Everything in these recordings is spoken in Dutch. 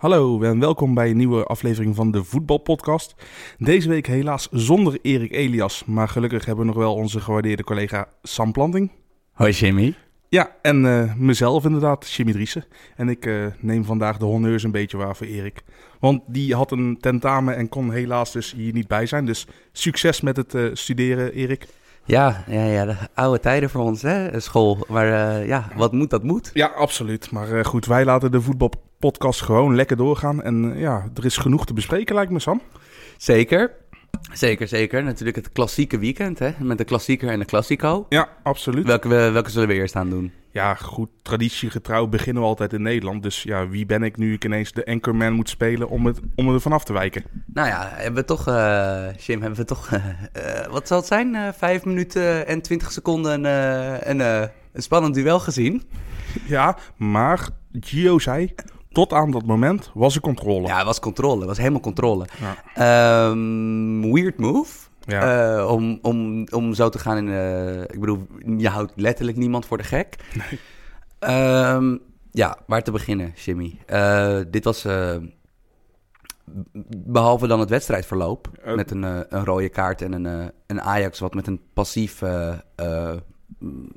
Hallo en welkom bij een nieuwe aflevering van de Voetbalpodcast. Deze week helaas zonder Erik Elias, maar gelukkig hebben we nog wel onze gewaardeerde collega Sam Planting. Hoi Jimmy. Ja, en eh, mezelf inderdaad, Jimmy Driessen. En ik eh, neem vandaag de honneurs een beetje waar voor Erik. Want die had een tentamen en kon helaas dus hier niet bij zijn. Dus succes met het eh, studeren, Erik. Ja, ja, ja, de oude tijden voor ons, hè, school. Maar ja, wat moet, dat moet. Ja, absoluut. Maar goed, wij laten de voetbalpodcast gewoon lekker doorgaan. En eh, ja, er is genoeg te bespreken lijkt me, Sam. Zeker. Zeker, zeker. Natuurlijk het klassieke weekend, hè. Met de klassieker en de klassico. Ja, absoluut. Welke, we, welke zullen we eerst aan doen? Ja, goed, traditiegetrouw beginnen we altijd in Nederland. Dus ja, wie ben ik nu ik ineens de anchorman moet spelen om, het, om er vanaf te wijken? Nou ja, hebben we toch, Jim, hebben we toch, eh, wat zal het zijn? Vijf minuten en twintig seconden een, eh, een spannend duel gezien. Ja, maar Gio zei, tot aan dat moment was er controle. Ja, het was controle, het was helemaal controle. Ja. Ehm, weird move. Ja. Eh, om, om, om zo te gaan in. eh, ik bedoel, je houdt letterlijk niemand voor de gek. Ehm, ja, waar te beginnen, Jimmy? Eh, dit was. eh, behalve dan het wedstrijdverloop. Met een, een rode kaart en een, een Ajax wat met een passief.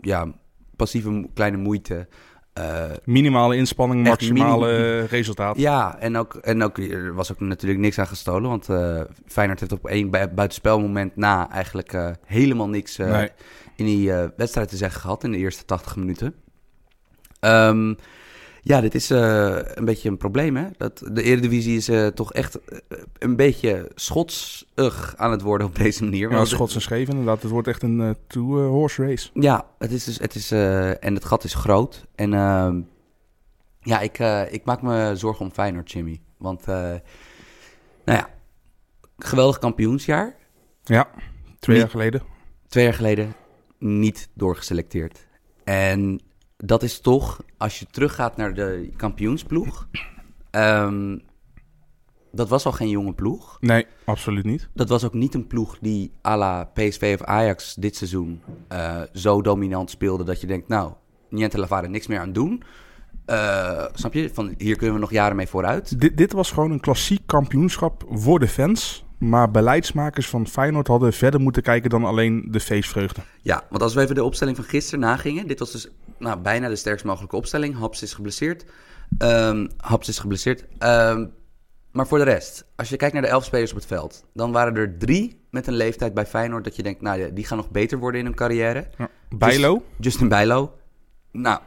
ja, passieve kleine moeite. Eh, Minimale inspanning, maximale resultaat. ja, en ook, en ook er was ook natuurlijk niks aan gestolen. Want eh Feyenoord heeft op één bui- buitenspelmoment na eigenlijk eh, helemaal niks Nee. in die wedstrijd te zeggen gehad in de eerste 80 minuten. Ehm, ja, dit is eh, een beetje een probleem, hè? Dat, de Eredivisie is eh, toch echt eh, een beetje schotsig aan het worden op deze manier. Ja, schots en scheef inderdaad. Het wordt echt een eh, two-horse race. ja, het is dus, het is, en het gat is groot. En ehm, ja, ik, ik maak me zorgen om Feyenoord, Jimmy. Want, nou ja, geweldig kampioensjaar. Ja, twee Niet- jaar geleden. Twee jaar geleden niet doorgeselecteerd. En dat is toch, als je teruggaat naar de kampioensploeg... ehm, dat was al geen jonge ploeg. Nee, absoluut niet. Dat was ook niet een ploeg die à la PSV of Ajax dit seizoen eh, zo dominant speelde dat je denkt, nou, Niente Lavare niks meer aan doen. Eh, snap je? Van hier kunnen we nog jaren mee vooruit. Dit, dit was gewoon een klassiek kampioenschap voor de fans. Maar beleidsmakers van Feyenoord hadden verder moeten kijken dan alleen de feestvreugde. Ja, want als we even de opstelling van gisteren nagingen. Dit was dus nou, bijna de sterkst mogelijke opstelling. Haps is geblesseerd. Ehm Haps is geblesseerd. Ehm, maar voor de rest, als je kijkt naar de elf spelers op het veld, dan waren er drie met een leeftijd bij Feyenoord dat je denkt, nou ja, die gaan nog beter worden in hun carrière. Ja. Bijlo, Justin Bijlo. Nou,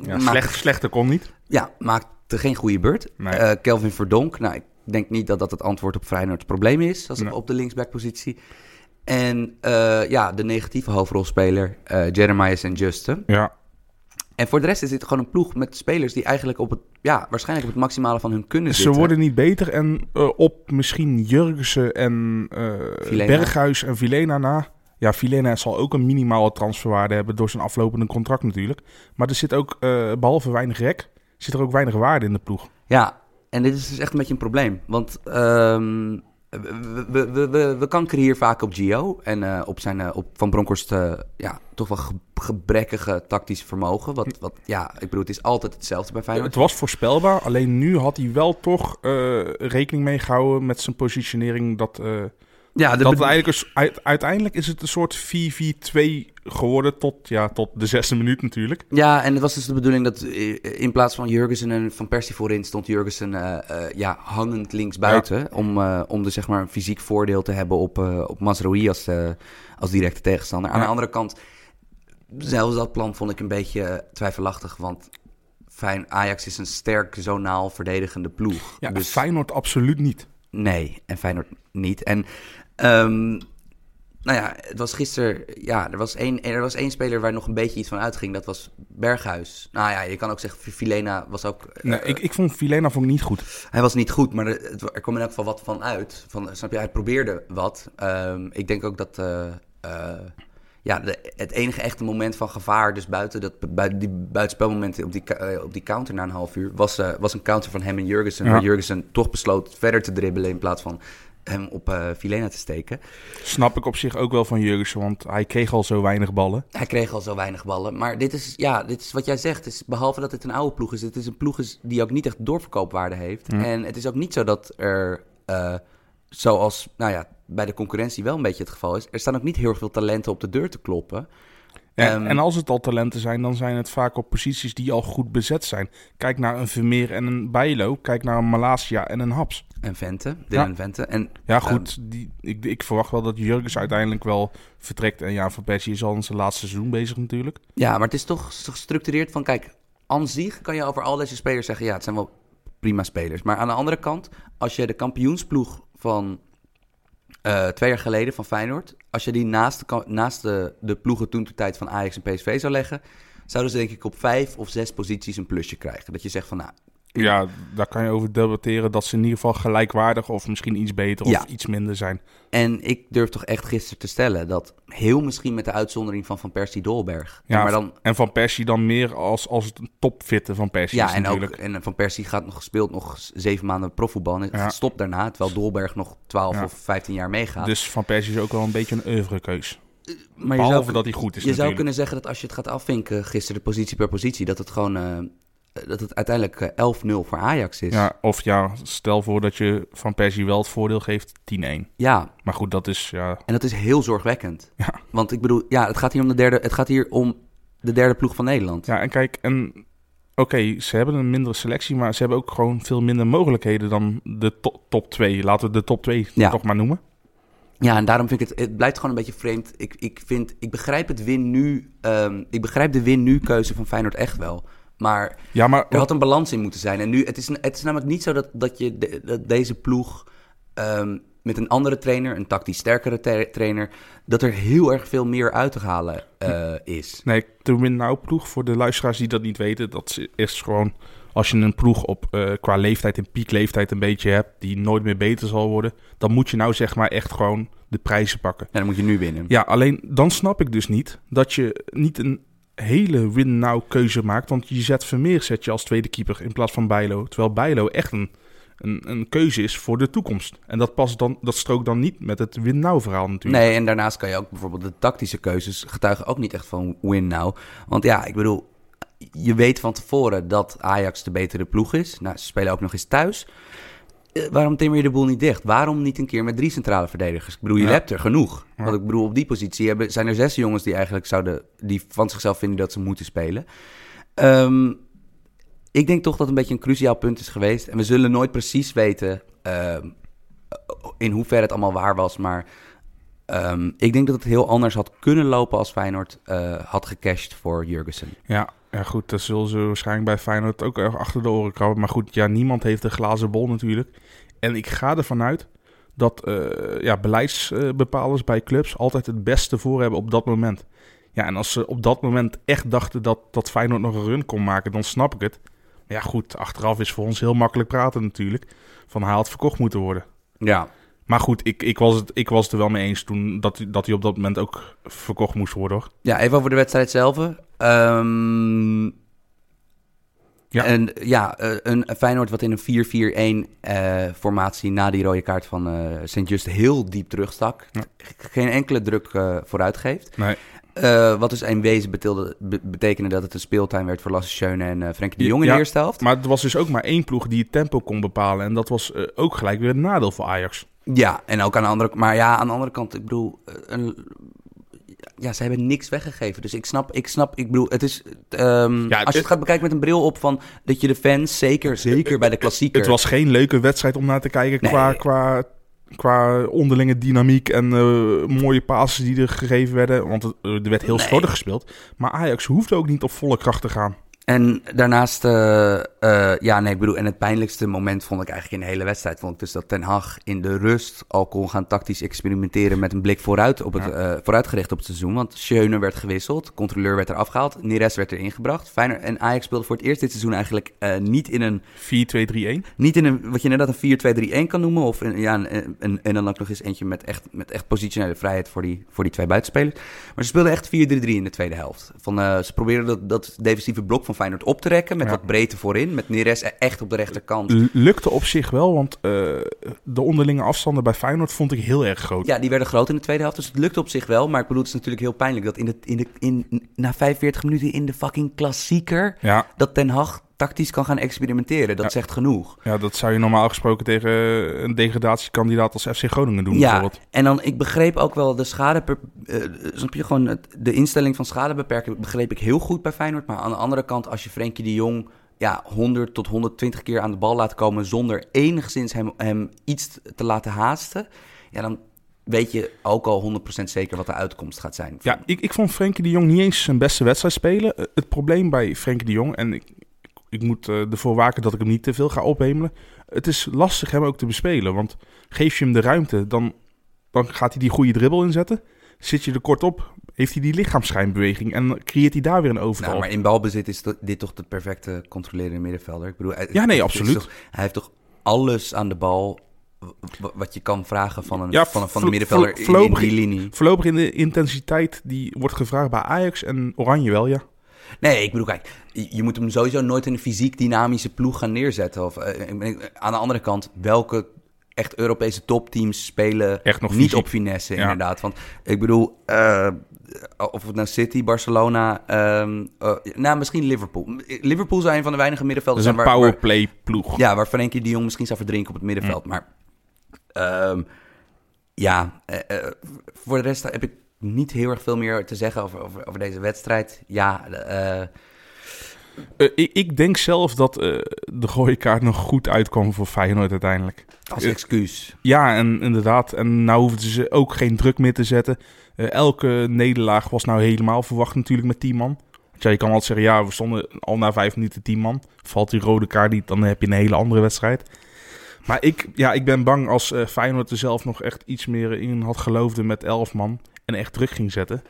ja, maakt- slecht, slechter kon niet. Ja, maakte geen goede beurt. Nee. Eh, Kelvin Verdonk, nou, ik denk niet dat dat het antwoord op Feyenoord's probleem is, als Nee. op de linksbackpositie. En eh, ja, de negatieve hoofdrolspeler, eh Jeremiah en Justin. Ja, En voor de rest is dit gewoon een ploeg met spelers die eigenlijk op het, ja, waarschijnlijk op het maximale van hun kunnen ze zitten. worden niet beter. En eh, op misschien Jurgensen en Vilena. Berghuis en Vilena na. Ja, Vilena zal ook een minimale transferwaarde hebben door zijn aflopende contract natuurlijk. Maar er zit ook, eh, behalve weinig rek, zit er ook weinig waarde in de ploeg. Ja, en dit is dus echt een beetje een probleem. Want ehm, we, we, we, we, kankeren hier vaak op Gio. En eh, op zijn eh, op Van Bronckhorst eh, ja, toch wel ge- gebrekkige tactische vermogen. Wat, wat, ja, ik bedoel, het is altijd hetzelfde bij Feyenoord. Het was voorspelbaar, alleen nu had hij wel toch rekening mee gehouden met zijn positionering. Dat, ja, de dat eigenlijk is, uit- uiteindelijk is het een soort 4-4-2 geworden tot, ja, tot de zesde minuut natuurlijk. ja, en het was dus de bedoeling dat eh, in plaats van Jurgensen en Van Persie voorin stond Jurgensen eh, eh, ja, hangend linksbuiten. Om, eh, om de, zeg maar, een fysiek voordeel te hebben op, op Mazraoui als, als directe tegenstander. Aan Ja. de andere kant, zelfs dat plan vond ik een beetje twijfelachtig. Want fijn, Ajax is een sterk zonaal verdedigende ploeg. Ja, dus Feyenoord absoluut niet. Nee, en Feyenoord niet. En ehm, nou ja, het was gisteren... Ja, er was, één, er was één speler waar nog een beetje iets van uitging. Dat was Berghuis. Nou ja, je kan ook zeggen, Filena was ook... eh, Nee, ik, ik vond Vilena vond ik niet goed. Hij was niet goed, maar er, er kwam in elk geval wat van uit. Van, snap je, hij probeerde wat. Ehm, ik denk ook dat... eh, eh, ja, de, het enige echte moment van gevaar, dus buiten, dat, buiten die buitenspelmomenten op die, op die counter na een half uur, was, was een counter van hem en Jurgensen. Ja. Waar Jurgensen toch besloot verder te dribbelen in plaats van hem op uh, Vilena te steken. Snap ik op zich ook wel van Jurgensen, want hij kreeg al zo weinig ballen. Hij kreeg al zo weinig ballen. Maar dit is, ja, dit is wat jij zegt. Is, behalve dat het een oude ploeg is, het is een ploeg is die ook niet echt doorverkoopwaarde heeft. En het is ook niet zo dat er, uh, zoals nou ja, bij de concurrentie wel een beetje het geval is, er staan ook niet heel veel talenten op de deur te kloppen. En, um, en, als het al talenten zijn, dan zijn het vaak op posities die al goed bezet zijn. Kijk naar een Vermeer en een Bijlo. Kijk naar een Malasia en een Haps. En Vente, Dylan ja. Vente. En, ja, goed. Um, die, ik, ik, verwacht wel dat Jurgens uiteindelijk wel vertrekt. En ja, Van Persie is al in zijn laatste seizoen bezig natuurlijk. Ja, maar het is toch gestructureerd van... Kijk, aan zich kan je over al deze spelers zeggen... Ja, het zijn wel prima spelers. Maar aan de andere kant, als je de kampioensploeg van uh, twee jaar geleden van Feyenoord. Als je die naast de, naast de, de ploegen toen de tijd van Ajax en PSV zou leggen, zouden ze denk ik op vijf of zes posities een plusje krijgen. Dat je zegt van nou, ja, daar kan je over debatteren dat ze in ieder geval gelijkwaardig of misschien iets beter of iets minder zijn. En ik durf toch echt gisteren te stellen dat heel misschien met de uitzondering van Van Persie Dolberg. Ja, maar dan, en Van Persie dan meer als, als topfitte Van Persie ja, is en natuurlijk. Ook, en Van Persie gaat nog gespeeld nog zeven maanden profvoetbal en ja. stopt daarna. Terwijl Dolberg nog 12 ja. of 15 jaar meegaat. Dus Van Persie is ook wel een beetje een oeuvrekeus. Maar Behalve zou, dat hij goed is Je zou kunnen zeggen dat als je het gaat afvinken gisteren positie per positie... dat het gewoon... Uh, dat het uiteindelijk 11-0 voor Ajax is. Ja, of ja, stel voor dat je Van Persie wel het voordeel geeft 10-1. Ja. Maar goed, dat is... Ja. En dat is heel zorgwekkend. Ja. Want ik bedoel, ja, het gaat hier om de derde, het gaat hier om de derde ploeg van Nederland. Ja, en kijk, en oké, okay, ze hebben een mindere selectie, maar ze hebben ook gewoon veel minder mogelijkheden dan de to top 2. Laten we de top 2 ja. toch maar noemen. Ja, en daarom vind ik het, het blijft gewoon een beetje vreemd. Ik, ik, vind, ik begrijp het win nu, um, ik begrijp de win nu keuze van Feyenoord echt wel. Maar, ja, maar er had een balans in moeten zijn. En nu, het is, het is namelijk niet zo dat, dat, je de, dat deze ploeg um, met een andere trainer, een tactisch sterkere tra trainer, dat er heel erg veel meer uit te halen uh, is. Nee, de win-now ploeg, voor de luisteraars die dat niet weten, dat is gewoon als je een ploeg op uh, qua leeftijd en piekleeftijd een beetje hebt, die nooit meer beter zal worden, dan moet je nou zeg maar echt gewoon de prijzen pakken. Ja, dan moet je nu winnen. Ja, alleen dan snap ik dus niet dat je niet een hele win-now keuze maakt. Want je zet Vermeer zet je als tweede keeper in plaats van Bijlo. Terwijl Bijlo echt een, een, een keuze is voor de toekomst. En dat, past dan, dat strookt dan niet met het win-now verhaal natuurlijk. Nee, en daarnaast kan je ook bijvoorbeeld de tactische keuzes getuigen ook niet echt van win-now. Want ja, ik bedoel, je weet van tevoren dat Ajax de betere ploeg is. Nou, ze spelen ook nog eens thuis. Uh, waarom timmer je de boel niet dicht? Waarom niet een keer met drie centrale verdedigers? Ik bedoel, je ja. hebt er genoeg. Ja. Want ik bedoel, op die positie hebben, zijn er zes jongens die eigenlijk zouden... die van zichzelf vinden dat ze moeten spelen. Um, ik denk toch dat het een beetje een cruciaal punt is geweest. En we zullen nooit precies weten uh, in hoeverre het allemaal waar was. Maar um, ik denk dat het heel anders had kunnen lopen als Feyenoord uh, had gecashed voor Jurgensen. Ja, ja, goed, dat zullen ze waarschijnlijk bij Feyenoord ook erg achter de oren krabben. Maar goed, ja, niemand heeft een glazen bol natuurlijk. En ik ga ervan uit dat uh, ja, beleidsbepalers bij clubs altijd het beste voor hebben op dat moment. Ja, en als ze op dat moment echt dachten dat, dat Feyenoord nog een run kon maken, dan snap ik het. Maar ja, goed, achteraf is voor ons heel makkelijk praten natuurlijk. Van had verkocht moeten worden. Ja. Maar goed, ik, ik, was het, ik was het er wel mee eens toen dat, dat hij op dat moment ook verkocht moest worden. Hoor. Ja, even over de wedstrijd zelf. Um, ja. En ja, een Feyenoord wat in een 4-4-1 uh, formatie na die rode kaart van uh, Sint-Just heel diep terugstak. Ja. Geen enkele druk uh, vooruit geeft. Nee. Uh, wat dus in wezen beteelde, be betekende dat het een speeltuin werd voor Lasse Schöne en uh, Frenkie de Jong in ja, de eerste helft. Maar het was dus ook maar één ploeg die het tempo kon bepalen. En dat was uh, ook gelijk weer een nadeel voor Ajax. Ja, en ook aan de andere, maar ja, aan de andere kant, ik bedoel, een, ja, ze hebben niks weggegeven. Dus ik snap, ik snap, ik bedoel, het is, um, ja, het, als je het gaat bekijken met een bril op van dat je de fans, zeker, zeker bij de klassieker. Het was geen leuke wedstrijd om naar te kijken nee. qua, qua qua onderlinge dynamiek en uh, mooie passes die er gegeven werden. Want het, er werd heel nee. slordig gespeeld. Maar Ajax hoefde ook niet op volle kracht te gaan. En daarnaast, uh, uh, ja, nee, ik bedoel, en het pijnlijkste moment vond ik eigenlijk in de hele wedstrijd, vond ik dus dat Ten Hag in de rust al kon gaan tactisch experimenteren met een blik vooruit, op het, ja. uh, vooruitgericht op het seizoen. Want Schöne werd gewisseld, controleur werd er afgehaald, Neres werd er ingebracht. Feyenoord en Ajax speelde voor het eerst dit seizoen eigenlijk niet in een... 4-2-3-1? Niet in een, wat je net een 4-2-3-1 kan noemen, of ja, een, een, en dan ook nog eens eentje met echt, met echt positionele vrijheid voor die, voor die twee buitenspelers. Maar ze speelden echt 4-3-3 in de tweede helft. Van, ze probeerden dat, dat defensieve blok van van Feyenoord op te rekken. Met Ja. wat breedte voorin. Met Neres echt op de rechterkant. L- Lukte op zich wel, want eh, de onderlinge afstanden bij Feyenoord vond ik heel erg groot. Ja, die werden groot in de tweede helft, dus het lukte op zich wel. Maar ik bedoel, het is natuurlijk heel pijnlijk dat in de, in de, in, na 45 minuten in de fucking klassieker... Ja, dat Ten Hag tactisch kan gaan experimenteren. Dat Ja. zegt genoeg. ja, dat zou je normaal gesproken tegen een degradatiekandidaat als FC Groningen doen Ja, bijvoorbeeld. en dan, ik begreep ook wel de schade... Per, eh, snap je, gewoon het- de instelling van schade beperken begreep ik heel goed bij Feyenoord. Maar aan de andere kant, als je Frenkie de Jong... Ja, 100 tot 120 keer aan de bal laat komen zonder enigszins hem, hem iets te laten haasten... Ja, dan weet je ook al 100% zeker wat de uitkomst gaat zijn. Ja, ik, ik vond Frenkie de Jong niet eens zijn beste wedstrijd spelen. Eh, Het probleem bij Frenkie de Jong, en ik, ik moet eh, ervoor waken dat ik hem niet te veel ga ophemelen. Het is lastig hem ook te bespelen, want geef je hem de ruimte, dan, dan gaat hij die goede dribbel inzetten. Zit je er kort op, heeft hij die lichaamsschijnbeweging en creëert hij daar weer een overtal. Nou, maar in balbezit is dit toch de perfecte controlerende middenvelder. Ik bedoel, Ja, nee, absoluut. toch- hij heeft toch alles aan de bal wat je kan vragen van een, Ja, van een, van een middenvelder in- in, die linie. Voorlopig in de intensiteit die wordt gevraagd bij Ajax en Oranje wel, ja. Nee, ik bedoel, kijk, je moet hem sowieso nooit in een fysiek dynamische ploeg gaan neerzetten. Of, eh, aan de andere kant, welke echt Europese topteams spelen Echt nog niet fysiek. op finesse, Ja. inderdaad. Want ik bedoel, eh, of het nou City, Barcelona, ehm, eh, nou misschien Liverpool. Liverpool zijn een van de weinige Dat middenvelders is een powerplay ploeg. Ja, waar Frenkie de Jong misschien zou verdrinken op het middenveld. Maar ehm, ja, voor de rest heb ik niet heel erg veel meer te zeggen over, over, over deze wedstrijd. Ja, eh, Eh, ik, ik denk zelf dat eh, de rode kaart nog goed uitkwam voor Feyenoord uiteindelijk. als excuus. Ja, en inderdaad. En nou hoefden ze ook geen druk meer te zetten. Elke nederlaag was nou helemaal verwacht natuurlijk met 10 man. Want ja, je kan altijd zeggen, ja, we stonden al na vijf minuten 10 man. Valt die rode kaart niet, dan heb je een hele andere wedstrijd. Maar ik, ja, ik ben bang als Feyenoord er zelf nog echt iets meer in had geloofd met 11 man. En echt druk ging zetten.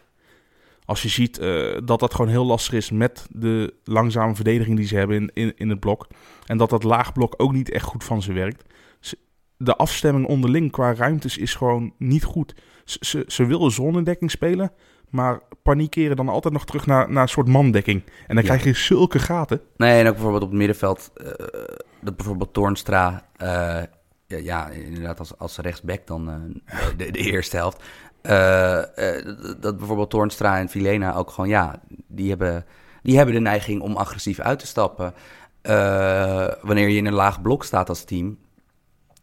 Als je ziet eh, dat dat gewoon heel lastig is met de langzame verdediging die ze hebben in, in, in het blok. En dat dat laagblok ook niet echt goed van ze werkt de afstemming onderling qua ruimtes is gewoon niet goed. Ze, ze, ze willen zonnedekking spelen, maar panikeren dan altijd nog terug naar, naar een soort mandekking. En dan Ja. krijg je zulke gaten. Nee, en ook bijvoorbeeld op het middenveld, eh, dat bijvoorbeeld Toornstra, eh, ja, inderdaad als, als rechtsback dan de, de eerste helft. Eh, eh, dat- bijvoorbeeld Toornstra en Vilena ook gewoon, ja, die hebben, die hebben de neiging om agressief uit te stappen. Eh, wanneer je in een laag blok staat als team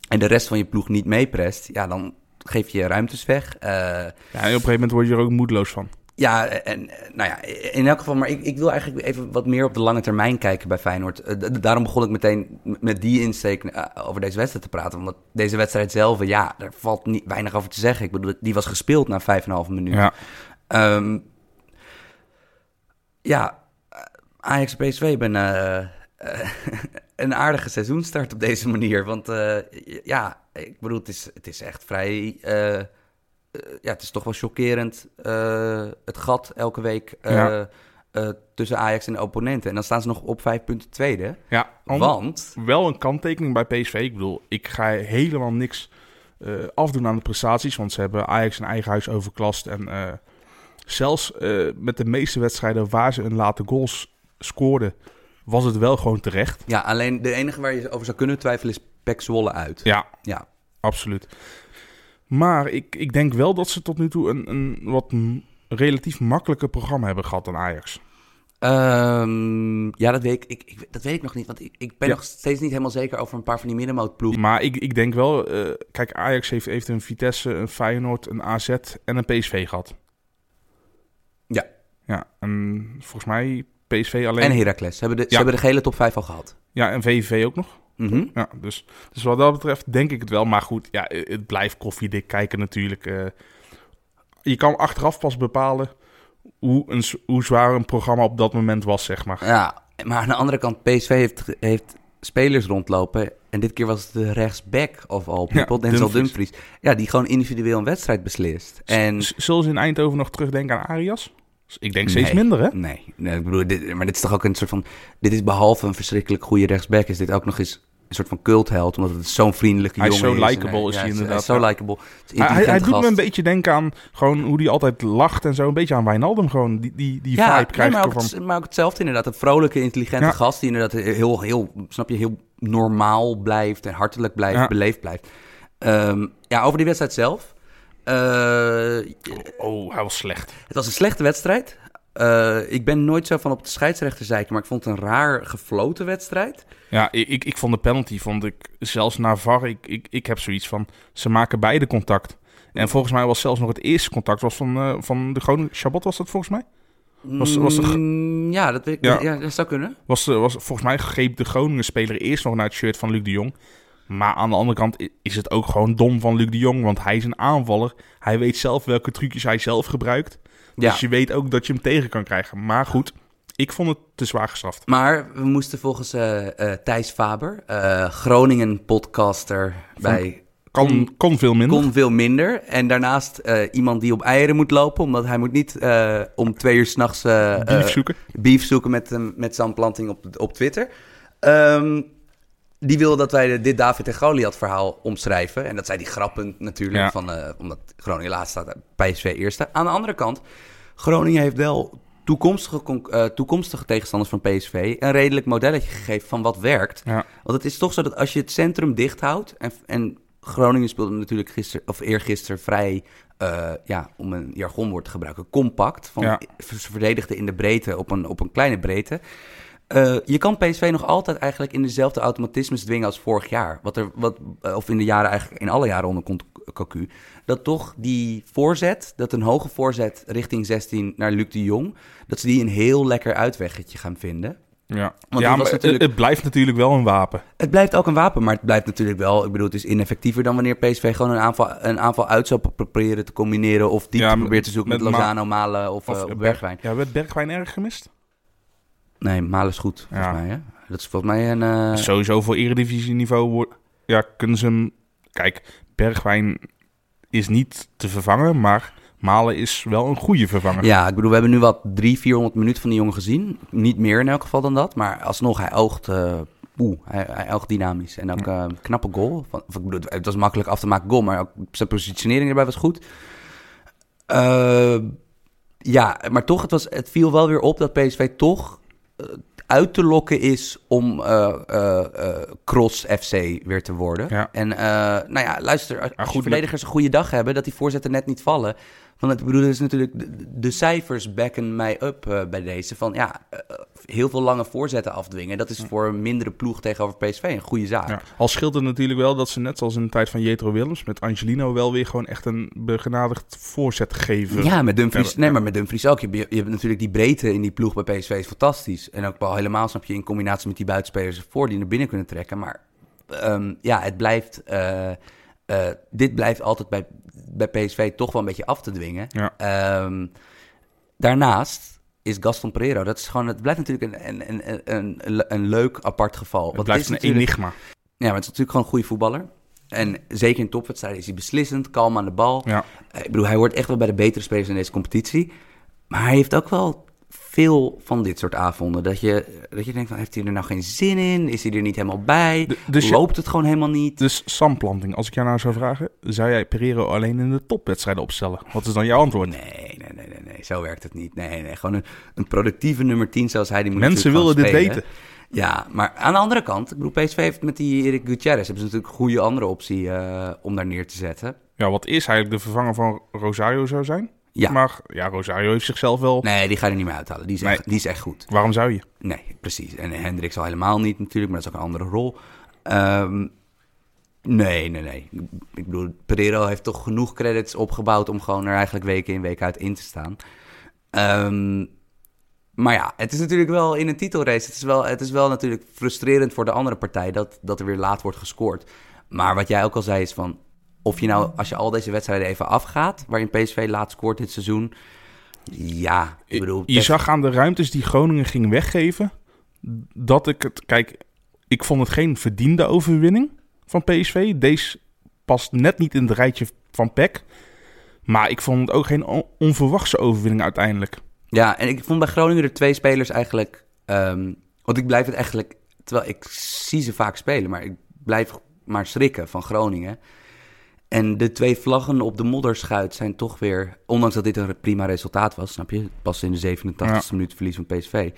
en de rest van je ploeg niet meeprest, ja, dan geef je ruimtes weg. Ja, en op een gegeven moment word je er ook moedeloos van. Ja, en nou ja, in elk geval, maar ik, ik wil eigenlijk even wat meer op de lange termijn kijken bij Feyenoord. Eh, daarom begon ik meteen met die insteek eh, over deze wedstrijd te praten. Omdat deze wedstrijd zelf, ja, daar valt niet, weinig over te zeggen. Ik bedoel, die was gespeeld na 5,5 minuut. Ja. Ehm, ja, Ajax PSV hebben eh, een aardige seizoenstart op deze manier. Want ja, ik bedoel, het is, het is echt vrij... ja, het is toch wel chockerend. eh, het gat elke week eh, Ja. eh, tussen Ajax en de opponenten. En dan staan ze nog op vijf punten tweede. Ja, an- Want... wel een kanttekening bij PSV. Ik bedoel, ik ga helemaal niks eh, afdoen aan de prestaties, want ze hebben Ajax in eigen huis overklast. En eh, zelfs eh, met de meeste wedstrijden waar ze een late goals scoorden, was het wel gewoon terecht. Ja, alleen de enige waar je over zou kunnen twijfelen is Pek Zwolle uit. Ja, Ja. absoluut. Maar ik, ik denk wel dat ze tot nu toe een, een wat relatief makkelijker programma hebben gehad dan Ajax. Ehm, ja, dat weet ik, ik, ik- dat weet ik nog niet. Want ik, ik ben Ja. nog steeds niet helemaal zeker over een paar van die middenmootploegen. Maar ik, ik denk wel, eh, kijk, Ajax heeft, heeft een Vitesse, een Feyenoord, een AZ en een PSV gehad. Ja. Ja, en volgens mij PSV alleen. En Heracles. Ze hebben, de, ze hebben de gele top 5 al gehad. Ja, en VVV ook nog. Mhm. Ja, dus, dus wat dat betreft denk ik het wel. Maar goed, ja, het blijft koffiedik kijken natuurlijk. eh. je kan achteraf pas bepalen hoe, een, hoe zwaar een programma op dat moment was, zeg maar. Ja, maar aan de andere kant, PSV heeft, heeft spelers rondlopen. En dit keer was het de rechtsback of all people, Ja, Denzel Dumfries. Dumfries. Ja, die gewoon individueel een wedstrijd beslist. En Z- Zullen ze in Eindhoven nog terugdenken aan Arias? Ik denk steeds Nee. minder, hè? Nee, nee ik bedoel, dit, maar dit is toch ook een soort van... Dit is behalve een verschrikkelijk goede rechtsback... is dit ook nog eens een soort van cultheld, omdat het zo'n vriendelijke Hij is jongen zo is. likable En is hij inderdaad, zo likable. Is Hij, hij, hij intelligente doet me een beetje denken aan gewoon hoe hij altijd lacht en zo. Een beetje aan Wijnaldum gewoon. Die, die, die ja, vibe nee, krijg maar, ook, het- maar ook hetzelfde inderdaad. Een vrolijke, intelligente Ja. gast die inderdaad heel, heel, snap je, heel normaal blijft en hartelijk blijft, Ja. beleefd blijft. Ehm, ja, over die wedstrijd zelf. Eh, Oh, hij was slecht. het was een slechte wedstrijd. Eh, ik ben nooit zo van op de scheidsrechter zeiken, maar ik vond het een raar gefloten wedstrijd. Ja, ik, ik, ik vond de penalty, vond ik zelfs na VAR, ik, ik, ik heb zoiets van, ze maken beide contact. En volgens mij was zelfs nog het eerste contact was van, eh, van de Groningen. Chabot was dat volgens mij? Was- was Mm, ja, dat, Ja. ja. dat zou kunnen. Was, eh, was, volgens mij greep de Groningen speler eerst nog naar het shirt van Luc de Jong. Maar aan de andere kant is het ook gewoon dom van Luc de Jong, want hij is een aanvaller. Hij weet zelf welke trucjes hij zelf gebruikt. Ja. Dus je weet ook dat je hem tegen kan krijgen. Maar goed, ik vond het te zwaar gestraft. Maar we moesten volgens eh, eh, Thijs Faber, eh, Groningen-podcaster bij Kan, kon veel minder. Kon veel minder. En daarnaast iemand die op eieren moet lopen, omdat hij moet niet om twee uur s'nachts eh Beef zoeken. beef zoeken met, met Sam Planting op, op Twitter. Ehm, die wilde dat wij dit David en Goliath verhaal omschrijven. En dat zei die grappend natuurlijk, Ja. van, omdat Groningen laatst staat, PSV eerste. Aan de andere kant, Groningen heeft wel toekomstige, eh, toekomstige tegenstanders van PSV een redelijk modelletje gegeven van wat werkt. Ja. Want het is toch zo dat als je het centrum dicht houdt. En, en Groningen speelde natuurlijk gisteren of eergisteren vrij. eh, ja, om een jargonwoord te gebruiken, compact. Van, Ja. Ze verdedigden in de breedte op een, op een kleine breedte. Eh, je kan PSV nog altijd eigenlijk in dezelfde automatismes dwingen als vorig jaar. Wat er, wat, of in de jaren eigenlijk in alle jaren onder Cocu. Dat toch die voorzet, dat een hoge voorzet richting 16 naar Luc de Jong. Dat ze die een heel lekker uitweggetje gaan vinden. Ja, die ja maar het- natuurlijk- het blijft natuurlijk wel een wapen. Het blijft ook een wapen, maar het blijft natuurlijk wel... Ik bedoel, het is ineffectiever dan wanneer PSV gewoon een aanval, een aanval uit zou pro- proberen te combineren... of diepte Ja, probeert te zoeken met, met Ma- Lozano, Malen of, Of eh, Bergwijn. Ja, werd Bergwijn erg gemist? Nee, Malen is goed, volgens Ja. mij. Hè? Dat is volgens mij een... eh, Sowieso voor eredivisieniveau ja, kunnen ze hem... Kijk, Bergwijn is niet te vervangen, maar Malen is wel een goede vervanger. Ja, ik bedoel, we hebben nu wat 300, 400 minuten van die jongen gezien. Niet meer in elk geval dan dat. Maar alsnog, hij oogt, eh oeh, hij, hij oogt dynamisch. En ook eh, knappe goal. Van, ik bedoel, het was makkelijk af te maken goal, maar ook zijn positionering erbij was goed. Eh, ja, maar toch, het, was, het viel wel weer op dat PSV toch uit te lokken is om eh, eh, eh, cross FC weer te worden. Ja. En eh, nou ja, luister, als, als goed, je verdedigers een goede dag hebben, dat die voorzetten net niet vallen. Want ik bedoel, is natuurlijk, de, de cijfers backen mij up eh, bij deze. Van ja, eh, heel veel lange voorzetten afdwingen. Dat is voor een mindere ploeg tegenover PSV een goede zaak. Ja. Al scheelt het natuurlijk wel dat ze net zoals in de tijd van Jetro Willems met Angelino wel weer gewoon echt een begenadigd voorzet geven. Ja, met Dumfries. Ja, Nee, ja. maar met Dumfries ook. Je, hebt- je hebt natuurlijk die breedte in die ploeg bij PSV is fantastisch. En ook wel helemaal, snap je, in combinatie met die buitenspelers voor die naar binnen kunnen trekken. Maar ehm, ja, het blijft... eh, eh, dit blijft altijd bij, bij PSV toch wel een beetje af te dwingen. Ja. Ehm, daarnaast is Gaston Pereiro, dat is gewoon, het blijft natuurlijk een, een, een, een, een, leuk apart geval. Het Want blijft is een enigma. Ja, maar het is natuurlijk gewoon een goede voetballer. En zeker in topwedstrijden is hij beslissend, kalm aan de bal. Ja. Eh, Ik bedoel, hij hoort echt wel bij de betere spelers in deze competitie. Maar hij heeft ook wel veel van dit soort avonden. Dat je, dat je denkt, van, heeft hij er nou geen zin in? Is hij er niet helemaal bij? De- dus Loopt het gewoon helemaal niet? Dus Samplanting, als ik jou nou zou vragen, zou jij Pereiro alleen in de topwedstrijden opstellen? Wat is dan jouw antwoord? Nee, nee, nee, nee, nee, zo werkt het niet. Nee, nee, gewoon een, een productieve nummer 10 zoals hij die moet Mensen willen dit weten. Ja, maar aan de andere kant, ik bedoel, PSV heeft met die Erik Gutierrez hebben ze natuurlijk een goede andere optie eh, om daar neer te zetten. Ja, wat is eigenlijk de vervanger van Rosario zou zijn? Ja. Maar ja, Rosario heeft zichzelf wel... Nee, die ga je er niet meer uithalen. Die is, Nee. echt, die is echt goed. Waarom zou je? Nee, precies. En Hendricks al helemaal niet natuurlijk, maar dat is ook een andere rol. Ehm, nee, nee, nee. Ik bedoel, Pereiro heeft toch genoeg credits opgebouwd om gewoon er eigenlijk weken in, week uit in te staan. Ehm, maar ja, het is natuurlijk wel in een titelrace. Het is wel, het is wel natuurlijk frustrerend voor de andere partij dat, dat er weer laat wordt gescoord. Maar wat jij ook al zei is van, of je nou, als je al deze wedstrijden even afgaat, waarin PSV laat scoort dit seizoen. Ja, ik bedoel... Je zag aan de ruimtes die Groningen ging weggeven, dat ik het... Kijk, ik vond het geen verdiende overwinning van PSV. Deze past net niet in het rijtje van PEC. Maar ik vond het ook geen on- onverwachte overwinning uiteindelijk. Ja, en ik vond bij Groningen er twee spelers eigenlijk... ehm, want ik blijf het eigenlijk Terwijl ik zie ze vaak spelen, maar ik blijf maar schrikken van Groningen. En de twee vlaggen op de modderschuit zijn toch weer... Ondanks dat dit een prima resultaat was, snap je? Pas in de 87e Ja. minuut verlies van PSV.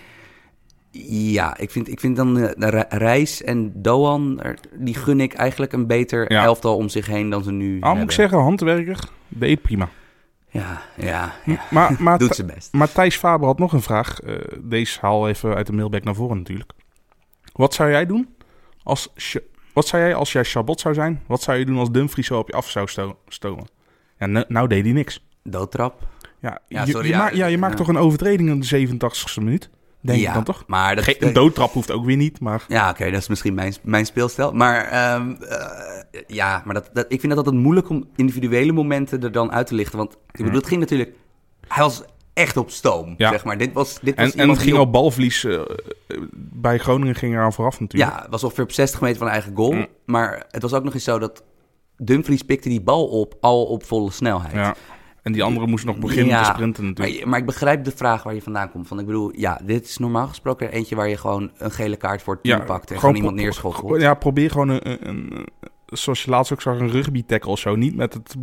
Ja, ik vind, ik vind dan Re- Reis en Doan... die gun ik eigenlijk een beter Ja. elftal om zich heen dan ze nu Ah, moet ik zeggen, handwerker, deed prima. Ja, ja, ja. Maar, maar, doet zijn best. maar Thijs Faber had nog een vraag. Eh, deze haal even uit de mailback naar voren natuurlijk. Wat zou jij doen als... Wat zou jij als jij Chabot zou zijn? Wat zou je doen als Dumfries zo op je af zou sto- stomen? Ja, nou, nou deed hij niks. Doodtrap. Ja, sorry, je, ja, maakt- ja, je maakt toch een overtreding in de 87ste minuut? Denk ja, ik dan toch? Maar dat, Geen, een doodtrap hoeft ook weer niet, maar... Ja, oké, dat is misschien mijn, mijn speelstijl. Maar ehm, eh, ja, maar dat, dat, ik vind dat altijd moeilijk om individuele momenten er dan uit te lichten. Want ik bedoel, het ging natuurlijk... Hij was echt op stoom, Ja. zeg maar. Dit was, dit was En, het ging die al balverlies. eh, bij Groningen ging eraan vooraf natuurlijk. Ja, het was ongeveer op 60 meter van eigen goal. Mm. Maar het was ook nog eens zo dat Dumfries pikte die bal op, al op volle snelheid. Ja. En die andere moest nog beginnen Ja, te sprinten natuurlijk. Maar, maar ik begrijp de vraag waar je vandaan komt. Van, ik bedoel, ja, dit is normaal gesproken eentje waar je gewoon een gele kaart voor het team pakt. En gewoon iemand neerschoffelt. pro- Ja, probeer gewoon een, een, een- zoals je laatst ook zag, een rugby tackle of zo. Niet met het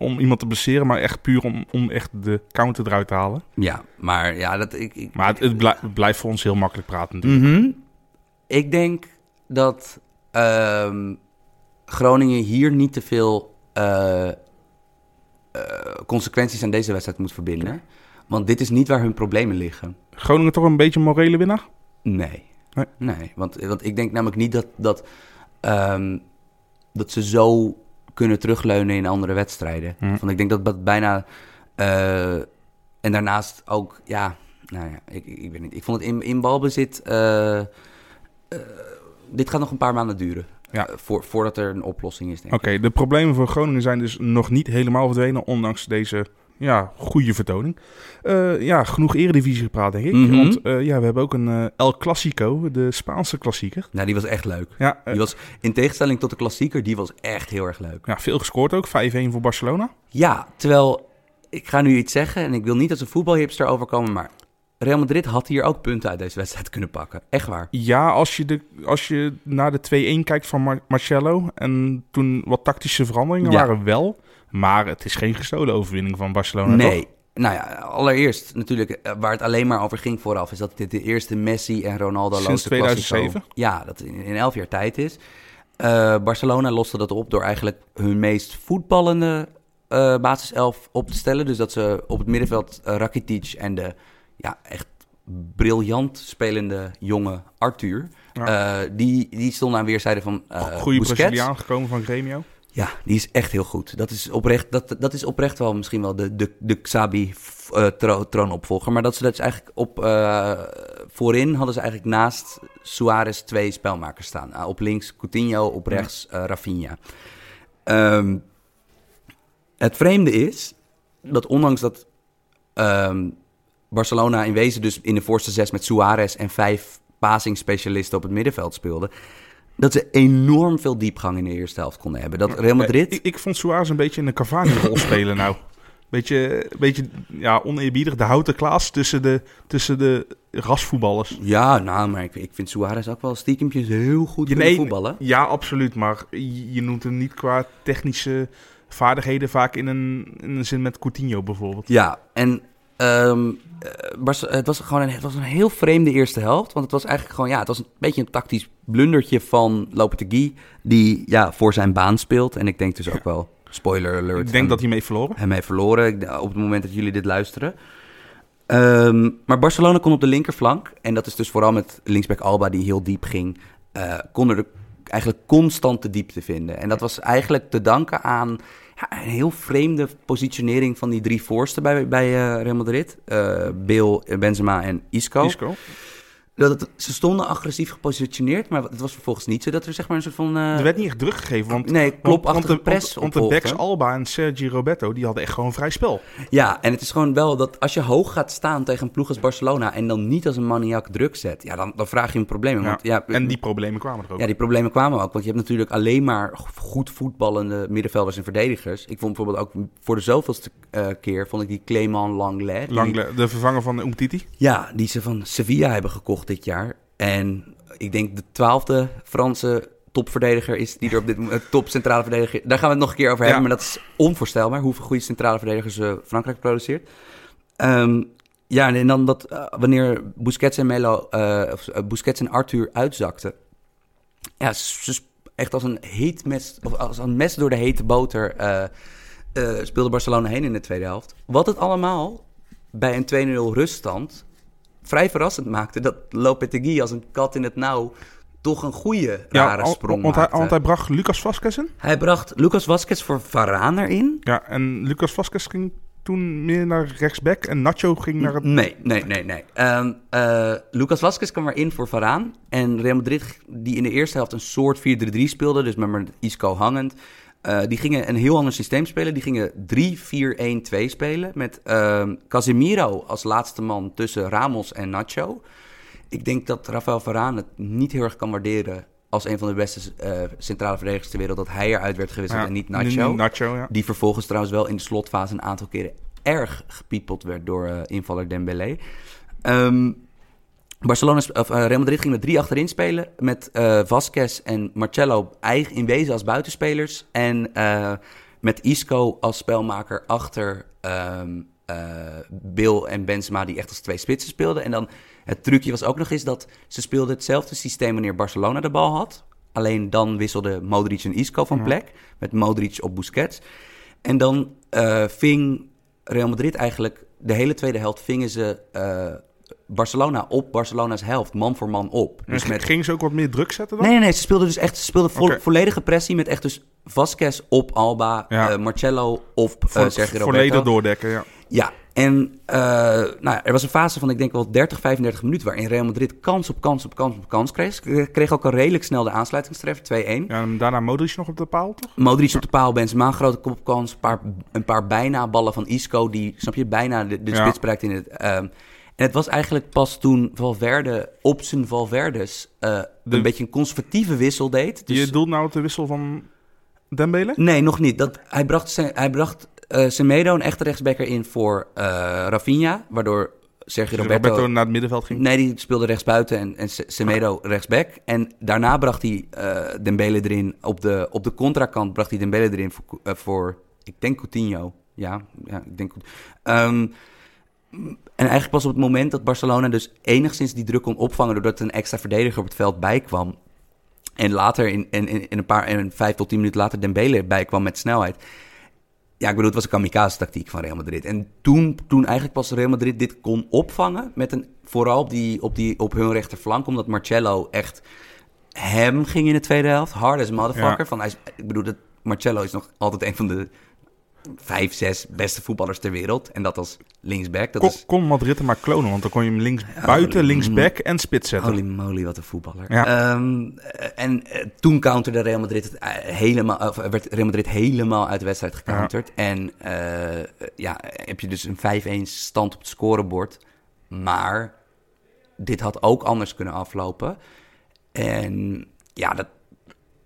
om iemand te blesseren, maar echt puur om, om echt de counter eruit te halen. Ja, maar ja, dat ik... ik Maar het, het blij- het blijft voor ons heel makkelijk praten natuurlijk. Mhm. Ik denk dat ehm, Groningen hier niet te veel eh, eh, consequenties aan deze wedstrijd moet verbinden. Want dit is niet waar hun problemen liggen. Groningen toch een beetje een morele winnaar? Nee. Nee? Nee, want, want ik denk namelijk niet dat, dat, ehm, dat ze zo kunnen terugleunen in andere wedstrijden. Hm. Want ik denk dat dat bijna... eh, en daarnaast ook, ja... Nou ja, ik, ik, ik weet niet. Ik vond het in, in balbezit... eh, eh, dit gaat nog een paar maanden duren. Ja. Voor, voordat er een oplossing is, Oké, de problemen voor Groningen zijn dus nog niet helemaal verdwenen, ondanks deze ja, goede vertoning. Eh, ja, genoeg eredivisie gepraat, denk ik. Mhm. Want eh, ja, we hebben ook een eh, El Clasico, de Spaanse klassieker. Nou, die was echt leuk. Ja, Die was, in tegenstelling tot de klassieker, die was echt heel erg leuk. ja, veel gescoord ook, 5-1 voor Barcelona. Ja, terwijl ik ga nu iets zeggen en ik wil niet als een voetbalhipster overkomen, maar Real Madrid had hier ook punten uit deze wedstrijd kunnen pakken. Echt waar. Ja, als je, de, als je naar de 2-1 kijkt van Mar- Marcelo en toen wat tactische veranderingen Ja. waren wel. Maar het is geen gestolen overwinning van Barcelona, nee. toch? Nou ja, allereerst natuurlijk, eh, waar het alleen maar over ging vooraf, is dat dit de eerste Messi en Ronaldo Sinds loze 2007? Classico- Ja, dat in, elf jaar tijd is. Eh, Barcelona loste dat op door eigenlijk hun meest voetballende eh basiself op te stellen. Dus dat ze op het middenveld Rakitic en de ja, echt briljant spelende jonge Arthur... Ja. die, die stonden aan weerszijden van Goede. Braziliaan gekomen van Gremio. Ja, die is echt heel goed. Dat is oprecht, dat, dat is oprecht wel misschien wel de, de, de Xabi eh. Maar dat ze dat is eigenlijk op... eh, voorin hadden ze eigenlijk naast Suarez twee spelmakers staan. Ah, op links Coutinho, op rechts eh Rafinha. Ehm, het vreemde is dat ondanks dat ehm, Barcelona in wezen dus in de voorste zes met Suarez en vijf passing-specialisten op het middenveld speelde, dat ze enorm veel diepgang in de eerste helft konden hebben. Dat Real Madrid... Ik, ik vond Suarez een beetje in de Cavani-rol spelen nou. Beetje, beetje ja, oneerbiedig, de houten Klaas tussen de, tussen de rasvoetballers. Ja, nou, maar ik, ik vind Suarez ook wel stiekempjes heel goed kunnen nee, voetballen. Ja, absoluut. Maar je, je noemt hem niet qua technische vaardigheden vaak in een, in een zin met Coutinho bijvoorbeeld. Ja, en Barce- het, was gewoon een, het was een heel vreemde eerste helft. Want het was eigenlijk gewoon, ja, het was een beetje een tactisch blundertje van Lopetegui. Die ja, voor zijn baan speelt. En ik denk dus ook wel, spoiler alert. Ik denk hem- dat hij mee verloren. hem heeft verloren op het moment dat jullie dit luisteren. Ehm, maar Barcelona kon op de linkerflank. En dat is dus vooral met linksback Alba die heel diep ging. eh konden er eigenlijk constant de diepte vinden. En dat was eigenlijk te danken aan een heel vreemde positionering van die drie voorsten bij, bij eh, Real Madrid. Eh Bale, Benzema en Isco. Isco. Dat het- ze stonden agressief gepositioneerd, maar het was vervolgens niet zo dat er zeg maar een soort van... eh, Er werd niet echt druk gegeven, want, nee, klopachtige press want, want de backs Alba en Sergi Roberto, die hadden echt gewoon vrij spel. Ja, en het is gewoon wel dat als je hoog gaat staan tegen een ploeg als Barcelona en dan niet als een maniak druk zet, ja, dan, dan vraag je een probleem. Want, ja, en die problemen kwamen er ook. ja, die problemen kwamen ook. Want je hebt natuurlijk alleen maar goed voetballende middenvelders en verdedigers. Ik vond bijvoorbeeld ook voor de zoveelste eh, keer, vond ik die Clément Langlet. die- de vervanger van Umtiti. ja, die ze van Sevilla hebben gekocht dit jaar. En ik denk de twaalfde Franse topverdediger is die er op dit moment top centrale verdediger. Daar gaan we het nog een keer over hebben, Ja. maar dat is onvoorstelbaar hoeveel goede centrale verdedigers eh, Frankrijk produceert. Ehm, ja, en dan dat eh, wanneer Busquets en Melo, eh, of, Busquets en Arthur uitzakten, ja, ze echt als een heet mes, of als een mes door de hete boter speelde Barcelona heen in de tweede helft. Wat het allemaal bij een 2-0 ruststand vrij verrassend maakte dat Lopetegui als een kat in het nauw toch een goede rare al- sprong want, hij, maakte. want hij bracht Lucas Vasquez in. Hij bracht Lucas Vazquez voor Varane erin. Ja, en Lucas Vasquez ging toen meer naar rechtsback en Nacho ging naar het... Nee, nee, nee, nee. Ehm, eh, Lucas Vazquez kwam erin voor Varaan. En Real Madrid, die in de eerste helft een soort 4-3-3 speelde, dus met maar Isco hangend. Eh, die gingen een heel ander systeem spelen. Die gingen 3-4-1-2 spelen. Met ehm, Casemiro als laatste man tussen Ramos en Nacho. Ik denk dat Rafael Varaan het niet heel erg kan waarderen als een van de beste eh, centrale verdedigers ter wereld. Dat hij eruit werd gewisseld Ja, en niet Nacho. Nacho, ja. Die vervolgens trouwens wel in de slotfase een aantal keren erg gepiepeld werd door eh, invaller Dembélé. Ehm Barcelona, of, eh, Real Madrid ging met drie achterin spelen. Met eh Vasquez en Marcelo eigen in wezen als buitenspelers. En eh, met Isco als spelmaker achter eh, Bill en Benzema die echt als twee spitsen speelden. En dan het trucje was ook nog eens dat ze speelden hetzelfde systeem wanneer Barcelona de bal had. Alleen dan wisselden Modric en Isco van plek. Met Modric op Busquets. En dan ving Real Madrid eigenlijk de hele tweede helft vingen ze Barcelona op Barcelona's helft, man voor man op. Dus met... Gingen ze ook wat meer druk zetten dan? Nee, nee, nee, ze speelden dus echt ze speelden vo- volledige pressie met echt dus Vasquez op Alba, Ja. eh, Marcello op eh, Vo- Sergio volledig Roberto. doordekken, ja. Ja, en eh, nou, er was een fase van, ik denk wel 30, 35 minuten... waarin Real Madrid kans op kans op kans op kans kreeg. Kreeg ook al redelijk snel de aansluitingstreffer, 2-1. ja en daarna Modric nog op de paal, toch? Modric op de paal, Benzema grote kopkans. Een paar, een paar bijna ballen van Isco, die, snap je, bijna de, de spits bereikt in het... en het was eigenlijk pas toen Valverde op zijn Valverdes eh, De- een beetje een conservatieve wissel deed. Dus, Je doelt nou op de wissel van Dembele? Nee, nog niet. Dat, hij bracht, Se- hij bracht eh, Semedo, een echte rechtsbacker, in voor eh Rafinha, waardoor Sergio Dus Roberto... Roberto naar het middenveld ging. Nee, die speelde rechtsbuiten en, en Se- Semedo rechtsback. En daarna bracht hij Dembele erin. Op de, op de contrakant bracht hij Dembele erin voor, voor ik denk Coutinho. Ja, ja ik denk... Coutinho. Ehm, en eigenlijk pas op het moment dat Barcelona dus enigszins die druk kon opvangen... doordat er een extra verdediger op het veld bijkwam... en later, in, in, een paar, in vijf tot tien minuten later Dembele bijkwam met snelheid... Ja, ik bedoel, het was een kamikaze-tactiek van Real Madrid. En toen, toen eigenlijk pas Real Madrid dit kon opvangen... Met een, vooral op, die, op, die, op hun rechterflank... omdat Marcello echt hem ging in de tweede helft. Hard as a motherfucker. Ja. Van, hij is, ik bedoel, dat Marcello is nog altijd een van de vijf, zes beste voetballers ter wereld. En dat als linksback. Dat Kon, is kon Madrid hem maar klonen, want dan kon je hem links buiten, linksback en spits zetten. Holy moly, wat een voetballer. Ja. Ehm, eh, en eh, toen counterde Real Madrid het eh, helemaal, of werd Real Madrid helemaal uit de wedstrijd gecounterd. En eh, ja, heb je dus een 5-1 stand op het scorebord. Maar dit had ook anders kunnen aflopen. En ja, dat,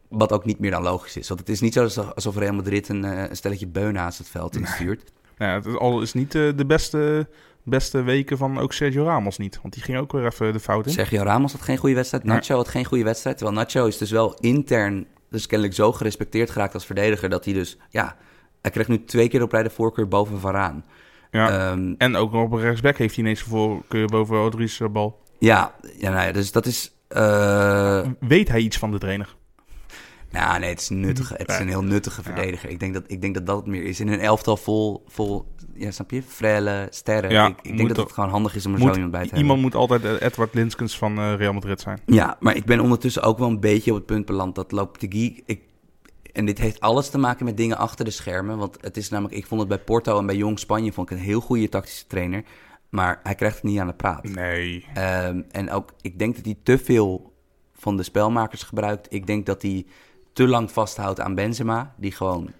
wat ook niet meer dan logisch is. Want het is niet zo alsof- Real Madrid een, eh, een stelletje beunen naast het veld instuurt. Nou ja, het al is niet eh, de beste, beste weken van ook Sergio Ramos niet. Want die ging ook weer even de fout in. Sergio Ramos had geen goede wedstrijd. Nacho had geen goede wedstrijd. Terwijl Nacho is dus wel intern, dus kennelijk zo gerespecteerd geraakt als verdediger, dat hij dus, ja, hij krijgt nu twee keer op rij de voorkeur boven Varaan. Ja. Ehm, en ook op rechtsback heeft hij ineens de voorkeur boven Rodriguez de bal. ja, ja, nou ja, dus dat is, eh, Weet hij iets van de trainer? Nou nee, het is nuttig. Het is een heel nuttige verdediger. Ik, denk dat, ik denk dat dat het meer is. In een elftal vol, vol ja, snap je, frelle sterren. Ja, ik, ik denk dat het gewoon handig is om er Moet- zo iemand bij te iemand hebben. moet altijd eh, Edward Linskens van eh, Real Madrid zijn. Ja, maar ik ben ondertussen ook wel een beetje op het punt beland dat Lopetegui... Ik, en dit heeft alles te maken met dingen achter de schermen. Want het is namelijk, ik vond het bij Porto en bij Jong Spanje vond ik een heel goede tactische trainer. Maar hij krijgt het niet aan de praat. Nee. Ehm, en ook, ik denk dat hij te veel van de spelmakers gebruikt. Ik denk dat hij te lang vasthoudt aan Benzema, die gewoon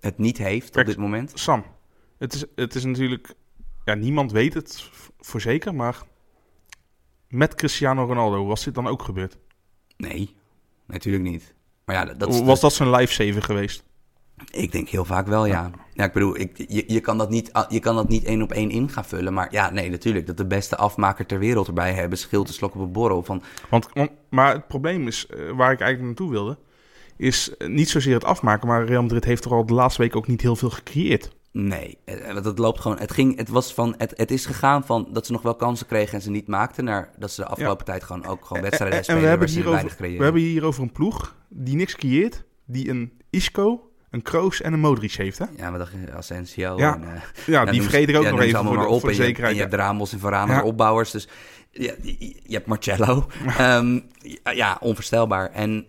het niet heeft op dit moment. Sam, het is, het is natuurlijk... Ja, niemand weet het voor zeker, maar... Met Cristiano Ronaldo, was dit dan ook gebeurd? Nee, natuurlijk niet. Maar ja, dat, was dat zijn lifesaver geweest? Ik denk heel vaak wel, ja. Ja, ik bedoel, ik, je, je, kan dat niet, je kan dat niet één op één in gaan vullen. Maar ja, nee, natuurlijk. Dat de beste afmaker ter wereld erbij hebben, scheelt een slok op een borrel. Van, Want, want, maar het probleem is, eh, waar ik eigenlijk naartoe wilde, is eh, niet zozeer het afmaken, maar Real Madrid heeft er al de laatste week ook niet heel veel gecreëerd. nee, eh, want het loopt gewoon. Het, ging, het, was van, het, het is gegaan van dat ze nog wel kansen kregen en ze niet maakten, naar dat ze de afgelopen tijd gewoon ook gewoon wedstrijden En, en spelen we hebben, waar ze weinig creëren. we hebben hier over een ploeg die niks creëert, die een Isco, een Kroos en een Modric heeft. Hè? Ja, maar dat Asensio. Ja, en, eh, Ja, die vergeet ik ook ja, nog even voor maar voor de En je, zekerheid. en je hebt Ramos en Varane Ja. opbouwers. Dus je, je hebt Marcello. Ehm, ja, onvoorstelbaar. En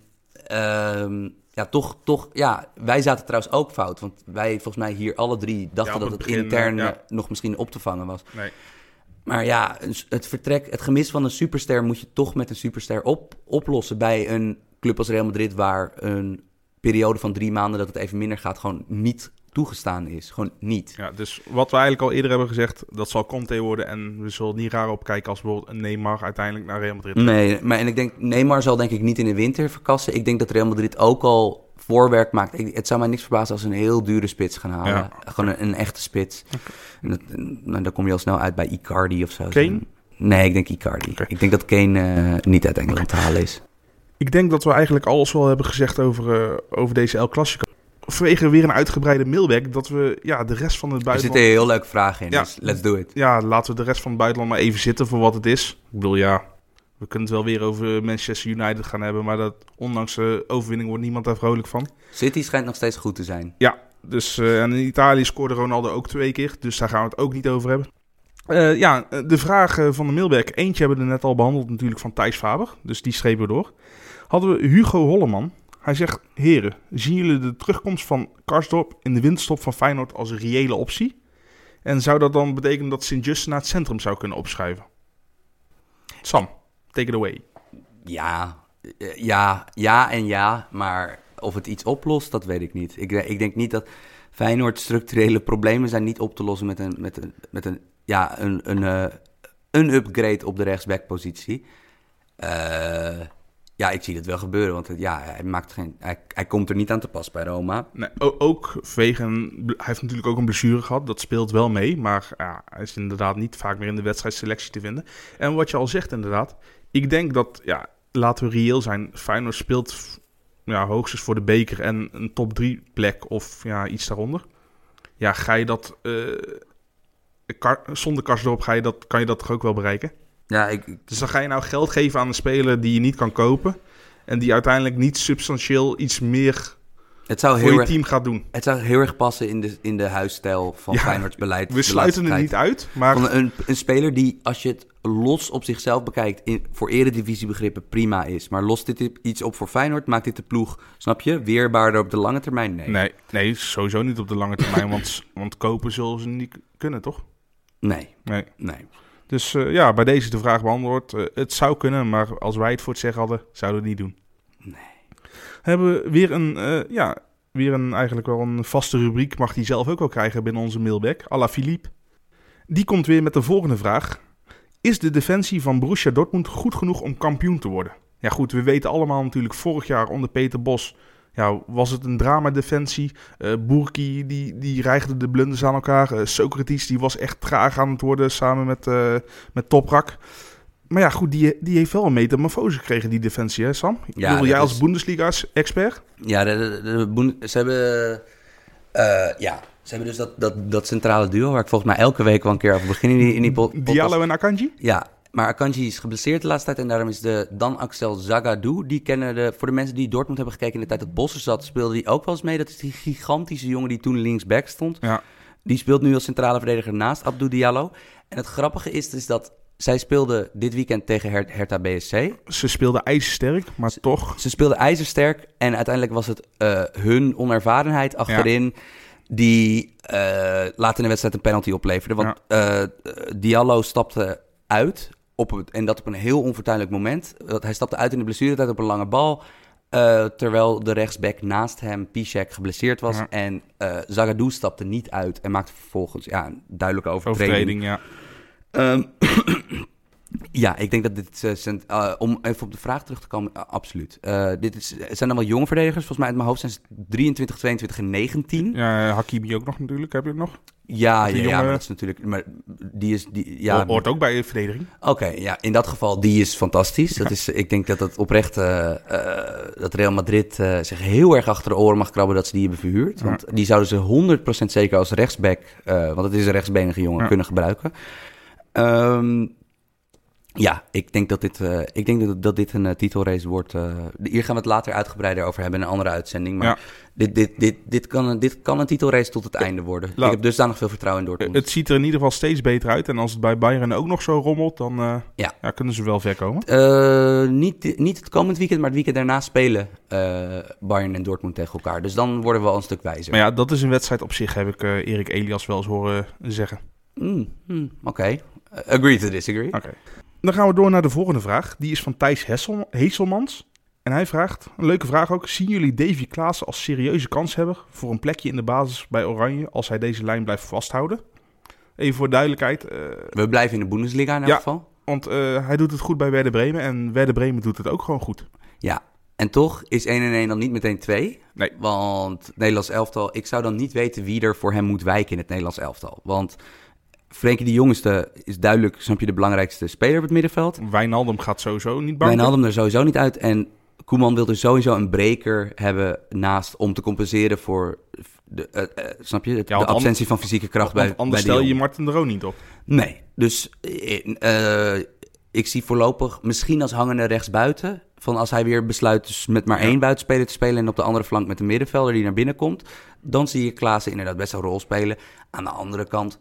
ja, toch, toch, ja, wij zaten trouwens ook fout. Want wij, volgens mij hier alle drie, dachten dat het het begin, intern ja. nog misschien op te vangen was. Nee. Maar ja, het vertrek, het gemis van een superster moet je toch met een superster op, oplossen bij een club als Real Madrid, waar een periode van drie maanden dat het even minder gaat, gewoon niet toegestaan is. Gewoon niet. Ja, dus wat we eigenlijk al eerder hebben gezegd, dat zal Conte worden. En we zullen niet raar opkijken als bijvoorbeeld een Neymar uiteindelijk naar Real Madrid. Nee, maar en ik denk, Neymar zal denk ik niet in de winter verkassen. Ik denk dat Real Madrid ook al voorwerk maakt. Ik, het zou mij niks verbazen als ze een heel dure spits gaan halen. Ja. Gewoon een, een echte spits. En dat, nou, dan kom je al snel uit bij Icardi of zo. Kane? Nee, ik denk Icardi. Ik denk dat Kane eh, niet uit Engeland te halen is. Ik denk dat we eigenlijk alles wel hebben gezegd over, eh, over deze El Clasico. Vanwege weer een uitgebreide mailback, dat we ja, de rest van het Er buitenland... zitten heel leuke vragen in, Ja. dus let's do it. Ja, laten we de rest van het buitenland maar even zitten voor wat het is. Ik bedoel, ja, we kunnen het wel weer over Manchester United gaan hebben, maar dat, ondanks de overwinning wordt niemand daar vrolijk van. City schijnt nog steeds goed te zijn. Ja, dus eh, en in Italië scoorde Ronaldo ook twee keer, dus daar gaan we het ook niet over hebben. Eh, ja, eh, de vragen van de mailback. Eentje hebben we net al behandeld, natuurlijk van Thijs Faber. Dus die strepen we door. Hadden we Hugo Holleman. Hij zegt, heren, zien jullie de terugkomst van Karsdorp in de winterstop van Feyenoord als een reële optie? En zou dat dan betekenen dat Sint-Just naar het centrum zou kunnen opschuiven? Sam, take it away. Ja, eh, ja, ja en ja, maar of het iets oplost, dat weet ik niet. Ik, ik denk niet dat Feyenoord structurele problemen zijn niet op te lossen met een, met een, met een, ja, een, een, eh, een upgrade op de rechtsbackpositie. Eh ja, ik zie het wel gebeuren, want ja, hij, maakt geen, hij, hij komt er niet aan te pas bij Roma. Nee, ook vanwege een, hij heeft natuurlijk ook een blessure gehad. Dat speelt wel mee. Maar ja, hij is inderdaad niet vaak meer in de wedstrijdselectie te vinden. En wat je al zegt inderdaad. Ik denk dat, ja, laten we reëel zijn. Feyenoord speelt ja, hoogstens voor de beker en een top 3 plek of ja, iets daaronder. Ja, ga je dat... eh, zonder Karsdorp ga je dat, kan je dat toch ook wel bereiken? Ja, ik, Dus dan ga je nou geld geven aan een speler die je niet kan kopen. En die uiteindelijk niet substantieel iets meer het, zou voor je erg, team gaat doen. het zou heel erg passen in de, in de huisstijl van Ja, Feyenoords beleid. We sluiten het niet uit, maar Van een, een speler die, als je het los op zichzelf bekijkt, in, voor eredivisiebegrippen prima is. Maar lost dit iets op voor Feyenoord, maakt dit de ploeg, snap je, weerbaarder op de lange termijn? Nee. nee, nee, sowieso niet op de lange termijn, want, want kopen zullen ze niet kunnen, toch? Nee, Nee. nee. Dus eh, ja, bij deze de vraag beantwoord. Eh, het zou kunnen, maar als wij het voor het zeggen hadden, zouden we het niet doen. Nee. Hebben we weer een, eh, ja, weer een eigenlijk wel een vaste rubriek, mag die zelf ook wel krijgen binnen onze mailback, à la Philippe. Die komt weer met de volgende vraag. Is de defensie van Borussia Dortmund goed genoeg om kampioen te worden? Ja goed, we weten allemaal natuurlijk vorig jaar onder Peter Bos ja, was het een drama-defensie. Boerki die, die reigde de blunders aan elkaar. Eh, Socrates die was echt traag aan het worden samen met, eh met Toprak. Maar ja, goed, die, die heeft wel een metamorfose gekregen, die defensie, hè Sam? Ik Ja, bedoel, jij als Bundesliga-expert? Ja, de, de, ze hebben, ja, ze hebben dus dat, dat, dat centrale duo waar ik volgens mij elke week wel een keer over begin in die, in die po- podcast. Diallo en Akanji? Ja, maar Akanji is geblesseerd de laatste tijd en daarom is de dan Axel Zagadou, die kennen de, voor de mensen die Dortmund hebben gekeken in de tijd dat Bossen zat, speelde die ook wel eens mee. Dat is die gigantische jongen die toen linksback stond. Ja. Die speelt nu als centrale verdediger naast Abdou Diallo. En het grappige is dus dat zij speelden dit weekend tegen Her- Hertha BSC. Ze speelden ijzersterk, maar toch... Ze speelden ijzersterk en uiteindelijk was het eh, hun onervarenheid achterin die eh later in de wedstrijd een penalty opleverde. Want eh, Diallo stapte uit op het, en dat op een heel onfortuinlijk moment. Dat hij stapte uit in de blessuretijd op een lange bal. eh, terwijl de rechtsback naast hem, Piszek, geblesseerd was. Ja. En eh Zagadou stapte niet uit en maakte vervolgens ja, een duidelijke overtreding. Overtreding, ja. Ehm, Ja, ik denk dat dit... eh, eh, om even op de vraag terug te komen, eh, absoluut. Eh, dit is, zijn dan wel jonge verdedigers. Volgens mij uit mijn hoofd zijn ze 23, 22 en 19. Ja, Hakimi ook nog natuurlijk, heb je het nog? Ja, ja, ja, jongen- maar dat is natuurlijk... Maar die is... Die, ja, Ho- Hoort ook bij de verdediging. Oké, ja, in dat geval, die is fantastisch. Dat is, ik denk dat het oprecht, dat Real Madrid zich heel erg achter de oren mag krabben dat ze die hebben verhuurd. Ja. Want die zouden ze 100% zeker als rechtsback, want het is een rechtsbenige jongen, Ja. kunnen gebruiken. Ehm, ja, ik denk dat dit, eh, ik denk dat, dat dit een eh, titelrace wordt. eh, hier gaan we het later uitgebreider over hebben in een andere uitzending. Maar Ja. dit, dit, dit, dit, kan een, dit kan een titelrace tot het einde worden. laat- ik heb dusdanig veel vertrouwen in Dortmund. Het ziet er in ieder geval steeds beter uit. En als het bij Bayern ook nog zo rommelt, dan Ja. ja, kunnen ze wel ver komen. Niet, niet het komend weekend, maar het weekend daarna spelen Bayern en Dortmund tegen elkaar. Dus dan worden we al een stuk wijzer. Maar ja, dat is een wedstrijd op zich, heb ik Erik Elias wel eens horen zeggen. Mm, mm, Oké, agree to disagree. Oké. Dan gaan we door naar de volgende vraag. Die is van Thijs Hessel, Heeselmans. En hij vraagt, een leuke vraag ook. Zien jullie Davy Klaassen als serieuze kanshebber voor een plekje in de basis bij Oranje als hij deze lijn blijft vasthouden? Even voor duidelijkheid, eh, We blijven in de Bundesliga in elk Ja. geval. want eh, hij doet het goed bij Werder Bremen en Werder Bremen doet het ook gewoon goed. Ja, en toch is 1 en 1 dan niet meteen 2. Nee. Want Nederlands elftal, ik zou dan niet weten wie er voor hem moet wijken in het Nederlands elftal. Want Frenkie de Jongste is duidelijk, snap je, de belangrijkste speler op het middenveld. Wijnaldum gaat sowieso niet banken. Wijnaldum er sowieso niet uit. En Koeman wil er sowieso een breker hebben naast om te compenseren voor de, eh, eh, snap je, het- Ja, want de absentie van fysieke kracht bij, anders bij de stel je. Martin de Roo niet op. Nee, dus eh, ik zie voorlopig misschien als hangende rechtsbuiten. Van als hij weer besluit dus met maar Ja. één buitenspeler te spelen en op de andere flank met een middenvelder die naar binnen komt. Dan zie je Klaassen inderdaad best een rol spelen. Aan de andere kant,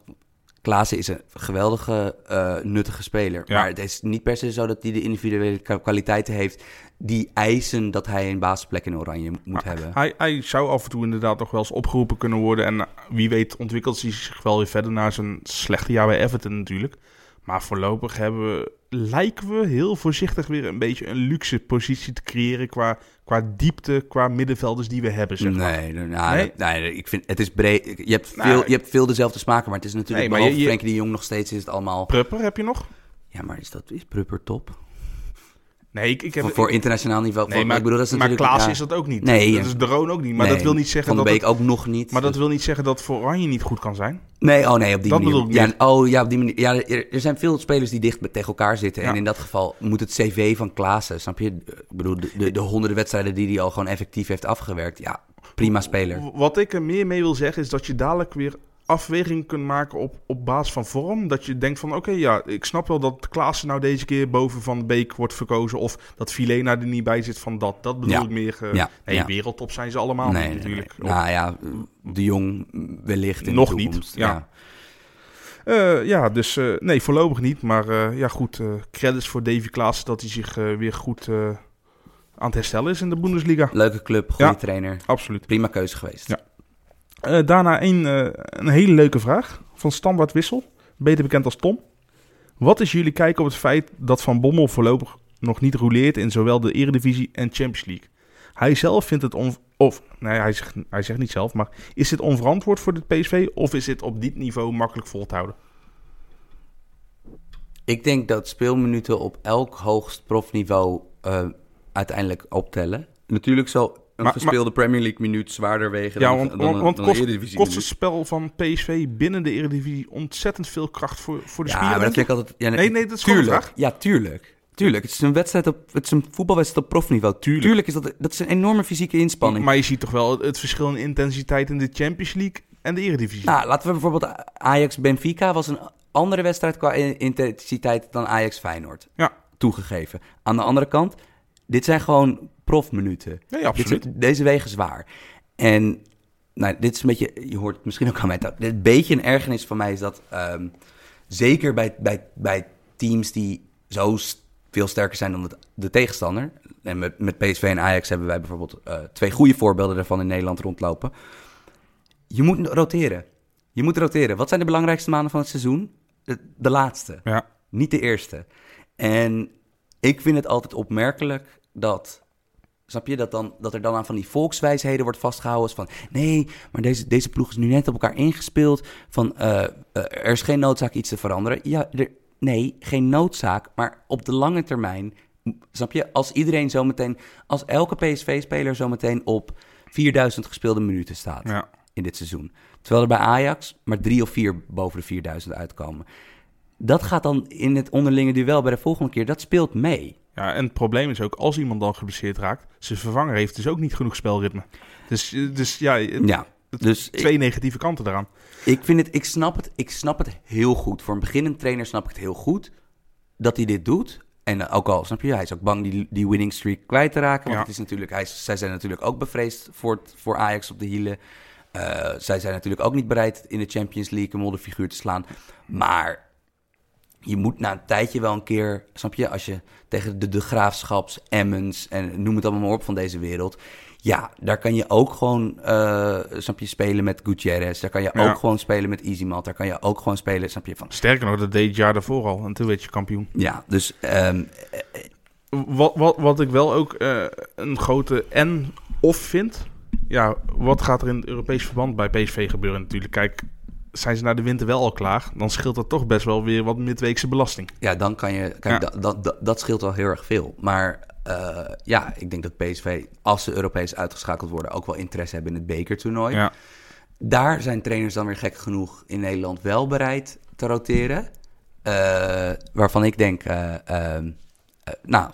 Klaassen is een geweldige, eh, nuttige speler. Ja. Maar het is niet per se zo dat hij de individuele kwa- kwaliteiten heeft die eisen dat hij een basisplek in Oranje moet Maar hebben. Hij, hij zou af en toe inderdaad nog wel eens opgeroepen kunnen worden. En wie weet ontwikkelt hij zich wel weer verder naar zijn slechte jaar bij Everton natuurlijk. Maar voorlopig hebben we, lijken we heel voorzichtig weer een beetje een luxe positie te creëren qua, qua diepte, qua middenvelders die we hebben. Zeg maar. Nee, nou, Nee? dat- nee, ik vind het is breed. Je hebt, Nou, veel, je hebt veel dezelfde smaken, maar het is natuurlijk Nee, maar behalve je- je- Frenkie de Jong nog steeds is het allemaal. Prupper heb je nog? Ja, maar is dat is Prupper top? Nee, ik, ik heb... voor, internationaal niveau. nee, voor- maar, ik bedoel, dat is maar natuurlijk. Klaas ja, is dat ook niet. Nee, dat is de Roon ook niet. Maar nee, dat wil niet zeggen Van de dat Beek het, ook nog niet. maar dat wil niet zeggen dat voor Oranje niet goed kan zijn. Nee, oh nee, op die Dat manier. bedoel ik ja, oh ja, op die manier. Ja, er, er zijn veel spelers die dicht tegen elkaar zitten. En in dat geval moet het CV van Klaassen, snap je? Ik bedoel, de, de, de honderden wedstrijden die hij al gewoon effectief heeft afgewerkt. Ja, prima speler. Wat ik er meer mee wil zeggen is dat je dadelijk weer afweging kunt maken op, op basis van vorm. Dat je denkt van oké, ja, ik snap wel dat Klaassen nou deze keer boven Van de Beek wordt verkozen. Of dat Filena er niet bij zit van dat. Dat bedoel Ja. ik meer. Ja, Nee, ja. wereldtop zijn ze allemaal nee, niet natuurlijk. nee. Nou ja, de Jong wellicht in Nog de niet, toekomst. ja. Eh, ja, dus eh, nee, voorlopig niet. Maar eh, ja, goed, credits voor Davy Klaassen dat hij zich weer goed aan het herstellen is in de Bundesliga. Leuke club, goede Ja. trainer. Absoluut. Prima keuze geweest. Ja. Eh, daarna een, eh, een hele leuke vraag van Standaard Wissel, beter bekend als Tom. Wat is jullie kijk op het feit dat Van Bommel voorlopig nog niet rouleert in zowel de Eredivisie en Champions League? Hij zelf vindt het. Of, nee, hij zegt, hij zegt niet zelf, maar is dit onverantwoord voor het PSV of is dit op dit niveau makkelijk vol te houden? Ik denk dat speelminuten op elk hoogst profniveau eh, uiteindelijk optellen. Natuurlijk zal een Maar- gespeelde Premier League minuut zwaarder wegen Ja, dan, want, dan, want, een- want dan een kost, Eredivisie kost het spel van PSV binnen de Eredivisie ontzettend veel kracht voor, voor de Ja, spieren? maar dat vind ik altijd... Ja, Nee, nee, dat is gewoon tuurlijk. vraag. Ja, tuurlijk. Tuurlijk, het is een wedstrijd op, het is een voetbalwedstrijd op profniveau. Tuurlijk. is dat, dat is een enorme fysieke inspanning. Maar je ziet toch wel het, verschil in intensiteit in de Champions League en de Eredivisie? Nou, laten we bijvoorbeeld Ajax-Benfica was een andere wedstrijd qua in- intensiteit dan Ajax-Feyenoord. Ja. Toegegeven. Aan de andere kant, dit zijn gewoon profminuten. Nee, absoluut. Dit- deze wegen zwaar. En nou, dit is een beetje, je hoort het misschien ook aan mij, dat- dit beetje een ergernis van mij is dat, ehm, zeker bij, bij, bij teams die zo veel sterker zijn dan het- de tegenstander, en met, met PSV en Ajax hebben wij bijvoorbeeld eh, twee goede voorbeelden daarvan in Nederland rondlopen. Je moet roteren. Je moet roteren. Wat zijn de belangrijkste maanden van het seizoen? De, de laatste. Ja. Niet de eerste. En ik vind het altijd opmerkelijk dat. Snap je dat, dan, dat er dan aan van die volkswijsheden wordt vastgehouden? als Van nee, maar deze, deze ploeg is nu net op elkaar ingespeeld. Van eh, eh, er is geen noodzaak iets te veranderen. Ja, er, Nee, geen noodzaak. Maar op de lange termijn, snap je? Als iedereen zometeen, als elke PSV-speler zometeen op 4000 gespeelde minuten staat Ja. in dit seizoen. Terwijl er bij Ajax maar drie of vier boven de 4000 uitkomen. Dat gaat dan in het onderlinge duel bij de volgende keer, dat speelt mee. Ja, en het probleem is ook, als iemand dan geblesseerd raakt, zijn vervanger heeft dus ook niet genoeg spelritme. Dus, eh, dus ja, het- Ja, dus ik, twee negatieve kanten eraan. ik vind het, ik snap het, ik snap het heel goed. Voor een beginnend trainer snap ik het heel goed dat hij dit doet. En eh, ook al, snap je, hij is ook bang die, die winning streak kwijt te raken. Want Ja. het is natuurlijk, hij, zij zijn natuurlijk ook bevreesd voor, voor Ajax op de hielen. Eh, zij zijn natuurlijk ook niet bereid in de Champions League een modderfiguur te slaan. Maar je moet na een tijdje wel een keer, snap je, als je tegen de, de Graafschaps, Emmens en noem het allemaal maar op van deze wereld. Ja, daar kan je ook gewoon, eh snap je, spelen met Gutierrez. Daar kan je Ja. ook gewoon spelen met Easymat. Daar kan je ook gewoon spelen, snap je, van... Sterker nog, dat deed het jaar daarvoor al. En toen werd je kampioen. Ja, dus ehm, Wat, wat, wat ik wel ook eh, een grote en of vind. Ja, wat gaat er in het Europees verband bij PSV gebeuren natuurlijk? Kijk, zijn ze na de winter wel al klaar? Dan scheelt dat toch best wel weer wat midweekse belasting. ja, dan kan je... Ja. dat, dat, dat, dat scheelt wel heel erg veel. Maar eh, ja, ik denk dat PSV, als ze Europees uitgeschakeld worden... ook wel interesse hebben in het bekertoernooi. Ja, Daar zijn trainers dan weer gek genoeg in Nederland wel bereid te roteren. Eh, waarvan ik denk, eh, ehm, eh, nou,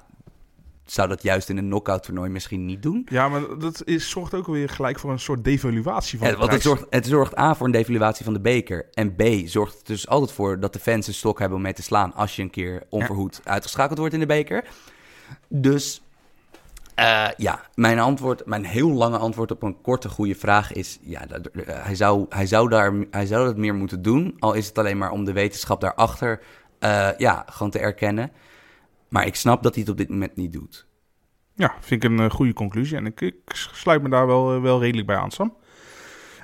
zou dat juist in een knockout toernooi misschien niet doen? ja maar dat is, zorgt ook weer gelijk voor een soort devaluatie van Ja, de want het zorgt, het zorgt A voor een devaluatie van de beker. En B zorgt dus altijd voor dat de fans een stok hebben om mee te slaan als je een keer onverhoed uitgeschakeld wordt in de beker. Dus eh, ja, mijn antwoord, mijn heel lange antwoord op een korte goede vraag is: ja, dat- eh, hij, zou, hij, zou daar, hij zou dat meer moeten doen. Al is het alleen maar om de wetenschap daarachter eh, ja, gewoon te erkennen. Maar ik snap dat hij het op dit moment niet doet. Ja, vind ik een eh, goede conclusie. En ik, ik sluit me daar wel, eh, wel redelijk bij aan, Sam.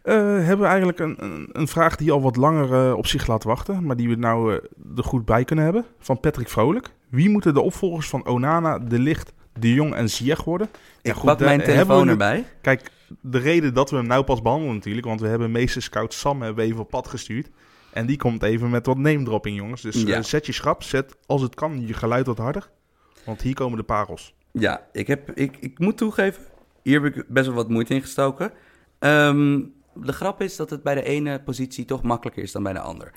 Eh, hebben we eigenlijk een, een, een vraag die al wat langer op zich laat wachten, maar die we nou eh, er goed bij kunnen hebben. Van Patrick Vrolijk. Wie moeten de opvolgers van Onana, De Licht, De Jong en Ziyech worden? Ja, ik goed, pak daar mijn telefoon erbij. Kijk, de reden dat we hem nou pas behandelen natuurlijk, want we hebben meester scout Sam hebben we even op pad gestuurd. En die komt even met wat name dropping, jongens. Dus eh, zet je schrap, zet als het kan je geluid wat harder. Want hier komen de parels. Ja, ik, heb, ik, ik moet toegeven, hier heb ik best wel wat moeite in gestoken. Ehm, de grap is dat het bij de ene positie toch makkelijker is dan bij de ander.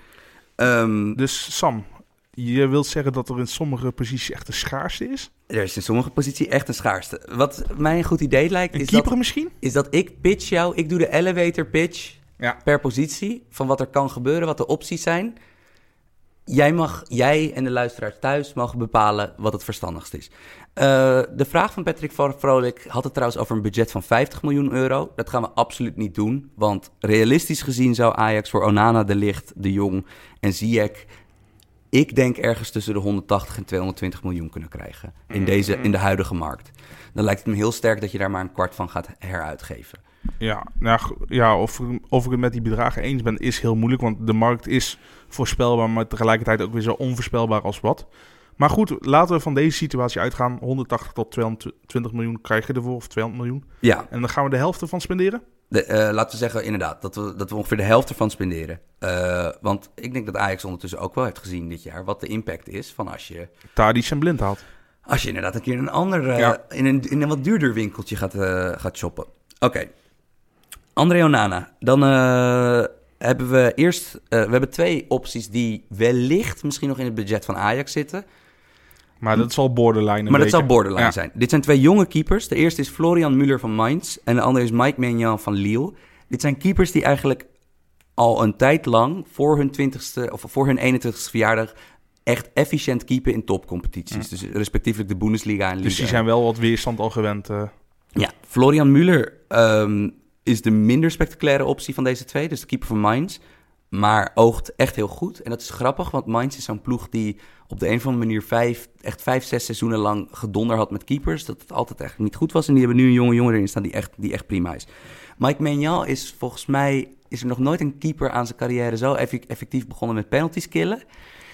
Ehm, Dus Sam, je wilt zeggen dat er in sommige posities echt een schaarste is? er is in sommige posities echt een schaarste. Wat mij een goed idee lijkt, Een is keeper dat, misschien? is dat ik pitch jou, ik doe de elevator pitch Ja. per positie van wat er kan gebeuren, wat de opties zijn. Jij, mag, jij en de luisteraars thuis mogen bepalen wat het verstandigst is. Eh, de vraag van Patrick Vro- Vrolijk had het trouwens over een budget van 50 miljoen euro. Dat gaan we absoluut niet doen. Want realistisch gezien zou Ajax voor Onana, De Licht, De Jong en Ziyech... ik denk ergens tussen de 180 en 220 miljoen kunnen krijgen. In, deze, in de huidige markt. Dan lijkt het me heel sterk dat je daar maar een kwart van gaat heruitgeven. Ja, nou, ja of, of ik het met die bedragen eens ben, is heel moeilijk. Want de markt is voorspelbaar, maar tegelijkertijd ook weer zo onvoorspelbaar als wat. Maar goed, laten we van deze situatie uitgaan. 180 tot 220 miljoen krijg je ervoor, of 200 miljoen. Ja, En dan gaan we de helft ervan spenderen. De, eh, laten we zeggen inderdaad dat we, dat we ongeveer de helft ervan spenderen. Eh, want ik denk dat Ajax ondertussen ook wel heeft gezien dit jaar wat de impact is van als je, Tadic en Blind haalt. als je inderdaad een keer een ander, eh, Ja. in, een, in een wat duurder winkeltje gaat, gaat shoppen. Oké, André Onana. Dan eh, hebben we eerst, eh, we hebben twee opties die wellicht misschien nog in het budget van Ajax zitten. Maar dat zal borderline maar dat zou borderline Ja. zijn. Dit zijn twee jonge keepers. De eerste is Florian Müller van Mainz en de andere is Mike Maignan van Lille. Dit zijn keepers die eigenlijk al een tijd lang voor hun 20ste of voor hun 21ste verjaardag echt efficiënt keepen in topcompetities. Dus respectievelijk de Bundesliga en Liga. Dus die zijn wel wat weerstand al gewend. eh. Ja, Florian Müller ehm, is de minder spectaculaire optie van deze twee, dus de keeper van Mainz. Maar oogt echt heel goed. En dat is grappig, want Mainz is zo'n ploeg die op de een of andere manier vijf, echt vijf, zes seizoenen lang gedonder had met keepers. Dat het altijd echt niet goed was. En die hebben nu een jonge jongen erin staan die echt, die echt prima is. Mike Maignan is volgens mij, is er nog nooit een keeper aan zijn carrière zo effe- effectief begonnen met penalties killen.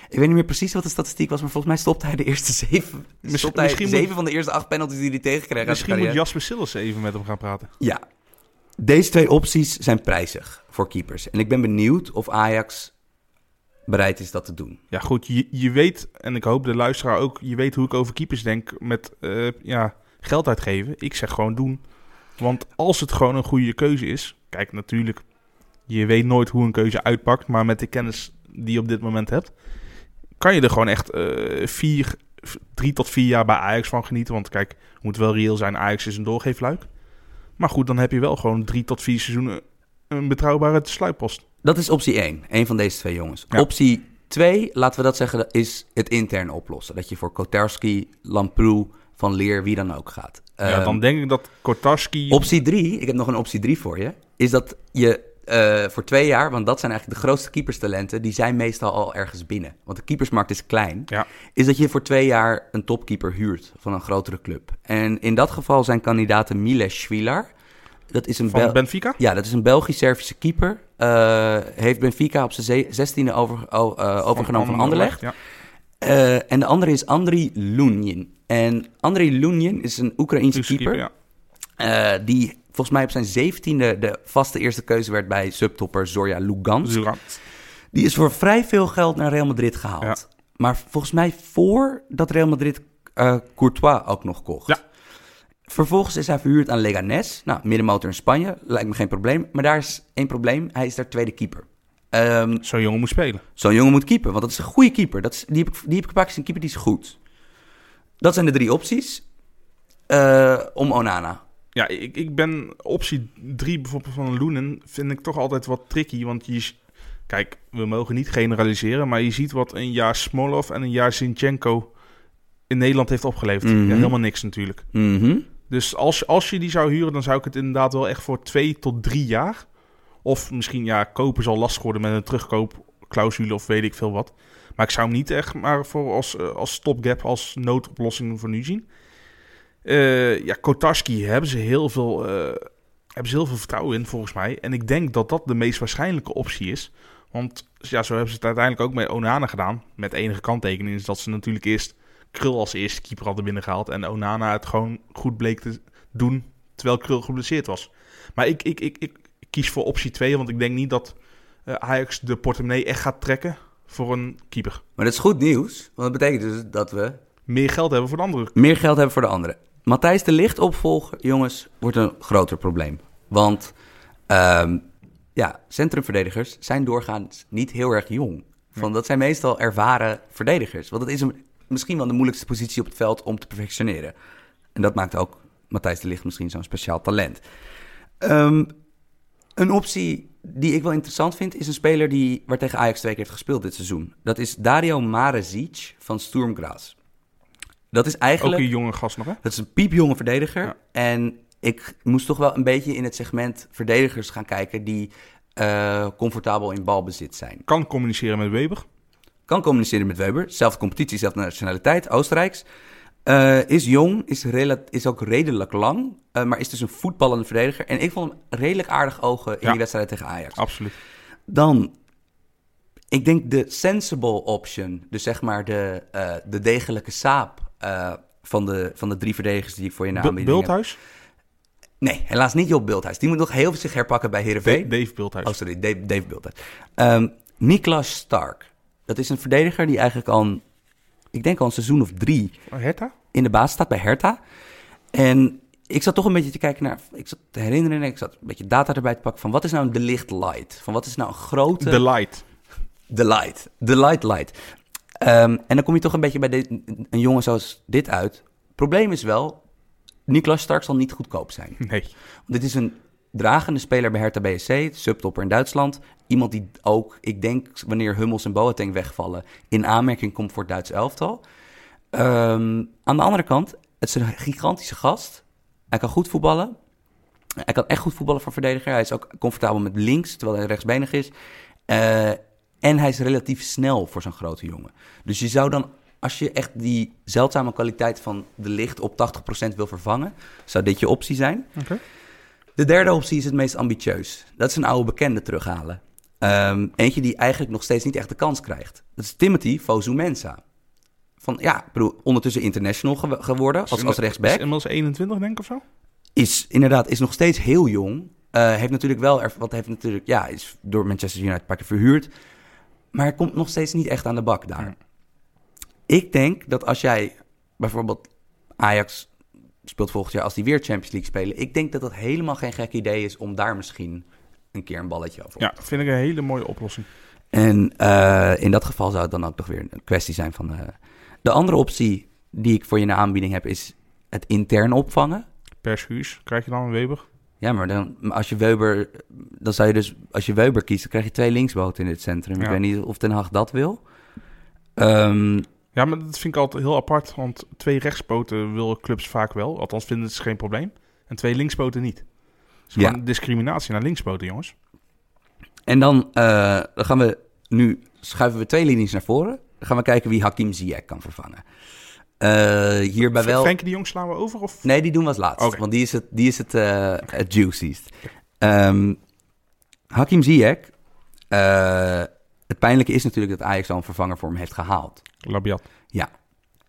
Ik weet niet meer precies wat de statistiek was, maar volgens mij stopte hij de eerste zeven, Misschien- stopte hij misschien zeven moet- van de eerste acht penalties die hij tegenkreeg Misschien moet Jasper Sillissen even met hem gaan praten. Ja, deze twee opties zijn prijzig voor keepers. En ik ben benieuwd of Ajax bereid is dat te doen. Ja, goed, je, je weet, en ik hoop de luisteraar ook, je weet hoe ik over keepers denk met eh, ja, geld uitgeven. Ik zeg gewoon doen. Want als het gewoon een goede keuze is, kijk natuurlijk, je weet nooit hoe een keuze uitpakt, maar met de kennis die je op dit moment hebt, kan je er gewoon echt eh, vier, drie tot vier jaar bij Ajax van genieten. Want kijk, moet wel reëel zijn, Ajax is een doorgeefluik. Maar goed, dan heb je wel gewoon drie tot vier seizoenen een betrouwbare sluitpost. Dat is optie 1, een van deze twee jongens. Ja. Optie 2, laten we dat zeggen, is het intern oplossen. Dat je voor Kotarski, Lamproe, Van Leer, wie dan ook gaat. ja, Ehm, dan denk ik dat Kortarski... Optie 3, ik heb nog een optie 3 voor je, is dat je eh, voor twee jaar, want dat zijn eigenlijk de grootste keeperstalenten, die zijn meestal al ergens binnen. Want de keepersmarkt is klein. Ja, Is dat je voor twee jaar een topkeeper huurt van een grotere club. En in dat geval zijn kandidaten Miles Schwilar. Dat is een van Bel- Benfica? ja, dat is een Belgisch-Servische keeper. Eh, heeft Benfica op zijn ze- zestiende over, eh, overgenomen van Anderlecht. Ja. En de andere is Andriy Lunin. En Andriy Lunin is een Oekraïense keeper. ja. die volgens mij op zijn zeventiende de vaste eerste keuze werd bij subtopper Zorya Lugansk. Zura. Die is voor vrij veel geld naar Real Madrid gehaald. Ja. Maar volgens mij voordat Real Madrid eh, Courtois ook nog kocht. Ja. Vervolgens is hij verhuurd aan Leganés. Nou, middenmotor in Spanje, lijkt me geen probleem. Maar daar is één probleem, hij is daar tweede keeper. Ehm, Zo'n jongen moet spelen. Zo'n jongen moet keeper, want dat is een goede keeper. Dat is, die, heb ik, die heb ik gepakt, is een keeper die is goed. Dat zijn de drie opties eh, om Onana. Ja, ik, ik ben optie 3 bijvoorbeeld van Loenen vind ik toch altijd wat tricky. Want je, kijk, we mogen niet generaliseren, maar je ziet wat een jaar Smolov en een jaar Zinchenko in Nederland heeft opgeleverd. Mhm. Ja, helemaal niks natuurlijk. Mhm. Dus als, als je die zou huren, dan zou ik het inderdaad wel echt voor twee tot drie jaar. Of misschien, ja, kopen zal lastig worden met een terugkoopclausule of weet ik veel wat. Maar ik zou hem niet echt maar voor als, eh, als stopgap, als noodoplossing voor nu zien. Eh, ja, Kotarski hebben ze, heel veel, eh, hebben ze heel veel vertrouwen in, volgens mij. En ik denk dat dat de meest waarschijnlijke optie is. Want ja, zo hebben ze het uiteindelijk ook met Onana gedaan. Met enige kanttekening is dat ze natuurlijk eerst Krul als eerste keeper hadden binnengehaald. En Onana het gewoon goed bleek te doen, terwijl Krul geblesseerd was. Maar ik, ik, ik, ik kies voor optie 2, want ik denk niet dat eh, Ajax de portemonnee echt gaat trekken voor een keeper. Maar dat is goed nieuws, want dat betekent dus dat we Meer geld hebben voor de andere. meer geld hebben voor de anderen. Matthijs de Licht opvolgen, jongens, wordt een groter probleem. Want ehm, ja, centrumverdedigers zijn doorgaans niet heel erg jong. Van, dat zijn meestal ervaren verdedigers. Want dat is een, misschien wel de moeilijkste positie op het veld om te perfectioneren. En dat maakt ook Matthijs de Licht misschien zo'n speciaal talent. Ehm, een optie die ik wel interessant vind, is een speler die, waar tegen Ajax twee keer heeft gespeeld dit seizoen. Dat is Dario Marezic van Sturm Graz. Dat is Ook eigenlijk... een jonge gast nog, hè? Dat is een piepjonge verdediger. Ja. En ik moest toch wel een beetje in het segment verdedigers gaan kijken die eh, comfortabel in balbezit zijn. Kan communiceren met Weber. Kan communiceren met Weber. Zelfde competitie, zelfde nationaliteit, Oostenrijks. Eh, is jong, is, is ook redelijk lang, eh, maar is dus een voetballende verdediger. En ik vond hem redelijk aardig ogen in Ja. die wedstrijd tegen Ajax. Absoluut. Dan, ik denk de sensible option, dus zeg maar de, de degelijke saap eh, van, de, van de drie verdedigers die ik voor je Bu- aanbieding. Bulthuis? Nee, helaas niet Job Bulthuis. Die moet nog heel veel zich herpakken bij Heerenveen. Da- Dave Bulthuis. Oh, sorry, Dave, Dave Bulthuis. Ehm, Niklas Stark. Dat is een verdediger die eigenlijk al, een- ik denk al een seizoen of drie Hertha? in de basis staat bij Hertha. En ik zat toch een beetje te kijken naar, ik zat te herinneren, ik zat een beetje data erbij te pakken van wat is nou een de licht light? Van wat is nou een grote... De Light. De light. De light light. Ehm, en dan kom je toch een beetje bij dit- een jongen zoals dit uit. Probleem is wel, Niklas Stark zal niet goedkoop zijn. Nee. Dit is een dragende speler bij Hertha BSC, subtopper in Duitsland. Iemand die ook, ik denk, wanneer Hummels en Boateng wegvallen, in aanmerking komt voor het Duitse elftal. Ehm, aan de andere kant, het is een gigantische gast. Hij kan goed voetballen. Hij kan echt goed voetballen voor verdediger. Hij is ook comfortabel met links, terwijl hij rechtsbenig is. Eh, en hij is relatief snel voor zo'n grote jongen. Dus je zou dan, als je echt die zeldzame kwaliteit van de licht op 80% wil vervangen, zou dit je optie zijn. De derde optie is het meest ambitieus. Dat is een oude bekende terughalen. Ehm, eentje die eigenlijk nog steeds niet echt de kans krijgt. Dat is Timothy Fosu-Mensah. Van, ja, bedoel, ondertussen international ge- geworden als, als Is rechtsback. inmiddels 21, denk ik, of zo? Is inderdaad, is nog steeds heel jong. Eh, heeft natuurlijk wel, erv- wat heeft natuurlijk, ja, is door Manchester United een paar keer verhuurd. Maar hij komt nog steeds niet echt aan de bak daar. Ja. Ik denk dat als jij bijvoorbeeld Ajax speelt volgend jaar, als die weer Champions League spelen, ik denk dat dat helemaal geen gek idee is om daar misschien een keer een balletje over. Ja, vind ik een hele mooie oplossing. En eh, in dat geval zou het dan ook nog weer een kwestie zijn van. eh, de andere optie die ik voor je de aanbieding heb, is het intern opvangen. Per schuurs krijg je dan een Weber. Ja, maar dan, als je Weber, dan zou je dus, als je Weber kiest, dan krijg je twee linksboten in het centrum. Ik weet niet of Den Haag dat wil. Ehm, Ja, maar dat vind ik altijd heel apart. Want twee rechtspoten willen clubs vaak wel. Althans vinden ze geen probleem. En twee linkspoten niet. Is Ja. discriminatie naar linkspoten, jongens. en dan, eh, dan gaan we nu, schuiven we twee linies naar voren. Dan gaan we kijken wie Hakim Ziyech kan vervangen. Eh, hierbij wel... Frenkie de Jong slaan we over? Of? Nee, die doen we als laatste, Oké. want die is het, die is het, eh, het juiciest. Ehm, Hakim Ziyech, eh, het pijnlijke is natuurlijk dat Ajax al een vervanger voor hem heeft gehaald. Labiat. Ja.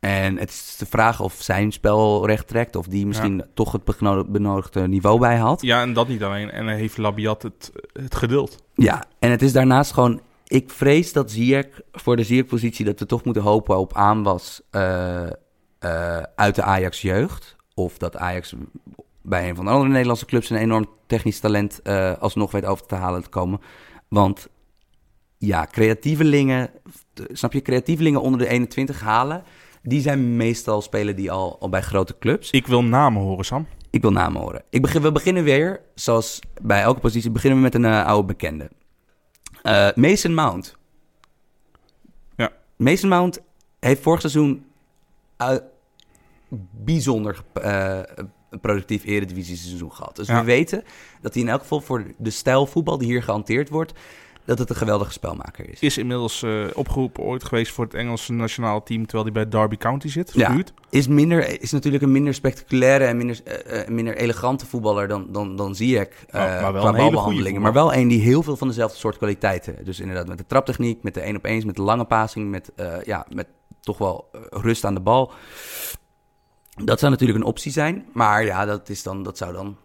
En het is de vraag of zijn spel recht trekt, of die misschien toch het beno- benodigde niveau bij had. Ja, en dat niet alleen. En dan heeft Labiat het, het geduld. Ja, en het is daarnaast gewoon... Ik vrees dat Ziyech, voor de Ziyech-positie... dat we toch moeten hopen op aanwas eh, eh, uit de Ajax-jeugd. Of dat Ajax bij een van de andere Nederlandse clubs... een enorm technisch talent eh, alsnog weet over te halen te komen. Want ja, creatievelingen... Snap je? Creatievelingen onder de 21 halen... die zijn meestal spelen die al, al bij grote clubs. Ik wil namen horen, Sam. Ik wil namen horen. Ik begin, we beginnen weer, zoals bij elke positie, beginnen we met een eh, oude bekende. Eh, Mason Mount. Ja. Mason Mount heeft vorig seizoen bijzonder een productief eredivisie seizoen gehad. Dus Ja. we weten dat hij in elk geval voor de stijl voetbal die hier gehanteerd wordt, dat het een geweldige spelmaker is. Is inmiddels eh, opgeroepen ooit geweest voor het Engelse nationale team... terwijl hij bij Derby County zit, Ja. Is, minder, is natuurlijk een minder spectaculaire en minder, eh, minder elegante voetballer dan, dan, dan Ziyech. eh Oh, maar wel qua balbehandelingen. Maar wel een die heel veel van dezelfde soort kwaliteiten. Dus inderdaad met de traptechniek, met de één op eens, met de lange passing, met, ja, met toch wel rust aan de bal. Dat zou natuurlijk een optie zijn. Maar ja, dat, is dan, dat zou dan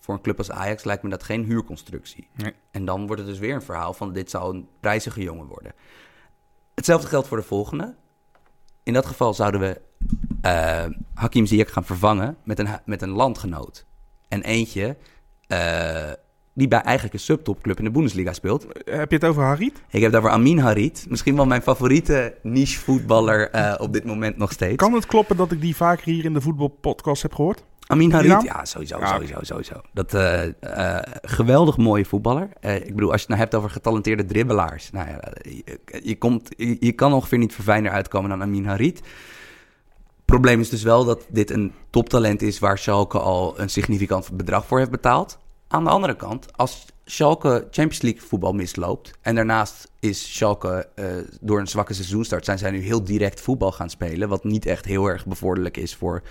voor een club als Ajax lijkt me dat geen huurconstructie. Nee. En dan wordt het dus weer een verhaal van dit zou een prijzige jongen worden. Hetzelfde geldt voor de volgende. In dat geval zouden we eh, Hakim Ziyech gaan vervangen met een, met een landgenoot. En eentje eh, die bij eigenlijk een subtopclub in de Bundesliga speelt. Heb je het over Harit? Ik heb daarvoor Amin Harit. Misschien wel mijn favoriete niche voetballer eh, op dit moment nog steeds. Kan het kloppen dat ik die vaker hier in de voetbalpodcast heb gehoord? Amin Harit, ja, sowieso, Ja, sowieso, sowieso. Dat eh, eh, geweldig mooie voetballer. Ik bedoel, als je het nou hebt over getalenteerde dribbelaars. Nou ja, je, je, komt, je, je kan ongeveer niet verfijnder uitkomen dan Amin Harit. Probleem is dus wel dat dit een toptalent is waar Schalke al een significant bedrag voor heeft betaald. Aan de andere kant, als Schalke Champions League voetbal misloopt... en daarnaast is Schalke eh, door een zwakke seizoenstart... zijn zij nu heel direct voetbal gaan spelen... wat niet echt heel erg bevorderlijk is voor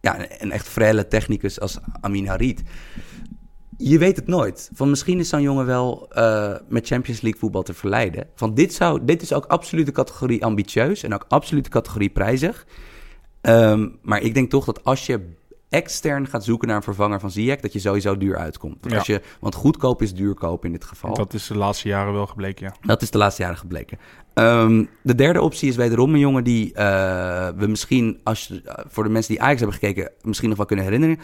ja, een- echt frelle technicus als Amin Harit. Je weet het nooit. Van misschien is zo'n jongen wel eh, met Champions League voetbal te verleiden. Van dit, zou, dit is ook absoluut de categorie ambitieus en ook absoluut de categorie prijzig. Ehm, maar ik denk toch dat als je extern gaat zoeken naar een vervanger van Ziyech, dat je sowieso duur uitkomt. Ja. Als je, want goedkoop is duurkoop in dit geval. Dat is de laatste jaren wel gebleken, ja. Dat is de laatste jaren gebleken. Ehm, de derde optie is wederom een jongen die eh, we misschien, als je, eh, voor de mensen die Ajax hebben gekeken, misschien nog wel kunnen herinneren.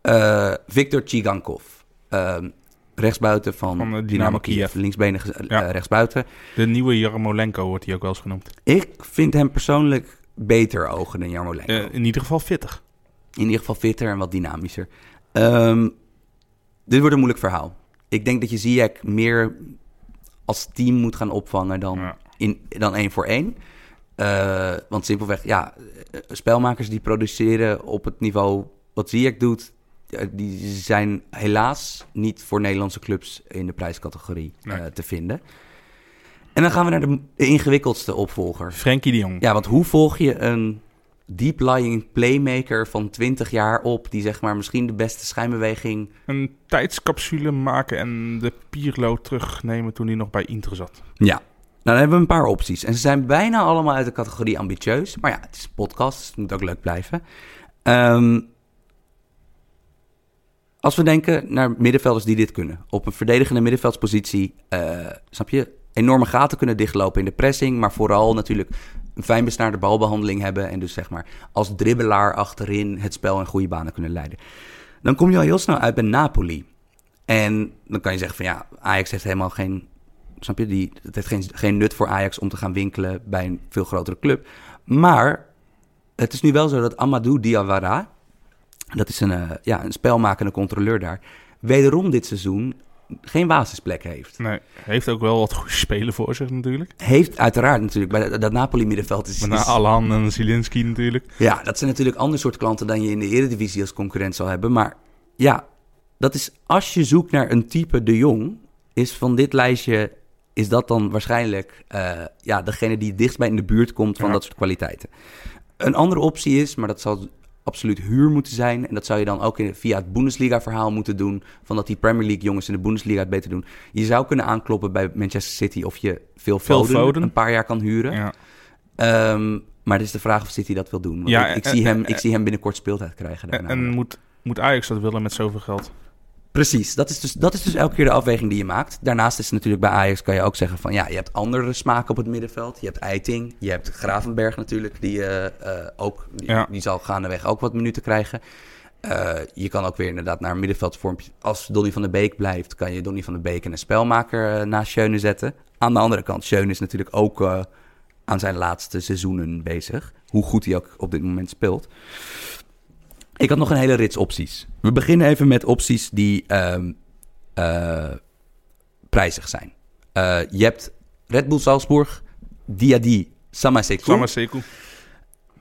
Eh, Victor Chigankov. Ehm, rechtsbuiten van, Van, Dynamo, Dynamo Kiev. Kiev. Linksbenige Ja. rechtsbuiten. De nieuwe Jarmolenko wordt hij ook wel eens genoemd. Ik vind hem persoonlijk beter ogen dan Jarmolenko. In ieder geval fittig. In ieder geval fitter en wat dynamischer. Ehm, dit wordt een moeilijk verhaal. Ik denk dat je Ziyech meer als team moet gaan opvangen dan, Ja. in, dan één voor één. Eh, want simpelweg, ja, spelmakers die produceren op het niveau wat Ziyech doet... die zijn helaas niet voor Nederlandse clubs in de prijscategorie Nee. eh, te vinden. En dan gaan we naar de, de ingewikkeldste opvolger. Frenkie de Jong. Ja, want hoe volg je een deep-lying playmaker van 20 jaar op... die zeg maar misschien de beste schijnbeweging... Een tijdscapsule maken en de Pierlo terugnemen toen hij nog bij Inter zat. Ja. Nou, dan hebben we een paar opties. En ze zijn bijna allemaal uit de categorie ambitieus. Maar ja, het is een podcast, dus het moet ook leuk blijven. Ehm, als we denken naar middenvelders die dit kunnen. Op een verdedigende middenveldspositie, eh, snap je? enorme gaten kunnen dichtlopen in de pressing, maar vooral natuurlijk een fijn besnaarde balbehandeling hebben en dus zeg maar als dribbelaar achterin het spel in goede banen kunnen leiden. Dan kom je al heel snel uit bij Napoli. En dan kan je zeggen van ja, Ajax heeft helemaal geen, snap je, die, het heeft geen, geen nut voor Ajax om te gaan winkelen bij een veel grotere club. Maar het is nu wel zo dat Amadou Diawara, dat is een, uh, ja, een spelmakende controleur daar, wederom dit seizoen geen basisplek heeft. Nee, heeft ook wel wat goede spelen voor zich natuurlijk. Heeft uiteraard natuurlijk. Bij dat, Napoli-middenveld is... Met Alan en Zielinski natuurlijk. Ja, dat zijn natuurlijk ander soort klanten dan je in de Eredivisie als concurrent zal hebben. Maar ja, dat is als je zoekt naar een type de Jong, is van dit lijstje, is dat dan waarschijnlijk uh, ja, degene die dichtst bij in de buurt komt van dat soort kwaliteiten. Een andere optie is, maar dat zal absoluut huur moeten zijn. En dat zou je dan ook in, via het Bundesliga-verhaal moeten doen. Van dat die Premier League jongens in de Bundesliga het beter doen. Je zou kunnen aankloppen bij Manchester City of je veel Foden, een paar jaar kan huren. Ja. Um, maar het is de vraag of City dat wil doen. Want ja, ik, ik zie hem, ik zie hem binnenkort speeltijd krijgen. En, en moet, moet Ajax dat willen met zoveel geld? Precies, dat is, dus, dat is dus elke keer de afweging die je maakt. Daarnaast is het natuurlijk bij Ajax kan je ook zeggen van ja, je hebt andere smaken op het middenveld. Je hebt Eiting, je hebt Gravenberg natuurlijk, die, uh, ook, die, die, zal gaandeweg ook wat minuten krijgen. Uh, je kan ook weer inderdaad naar een middenveldvormpje. Als Donny van der Beek blijft, kan je Donny van der Beek en een spelmaker naast Schöne zetten. Aan de andere kant, Schöne is natuurlijk ook aan zijn laatste seizoenen bezig. Hoe goed hij ook op dit moment speelt. Ik had nog een hele rits opties. We beginnen even met opties die um, uh, prijzig zijn. Uh, je hebt Red Bull Salzburg, Diadi, Samaseku. Samaseku.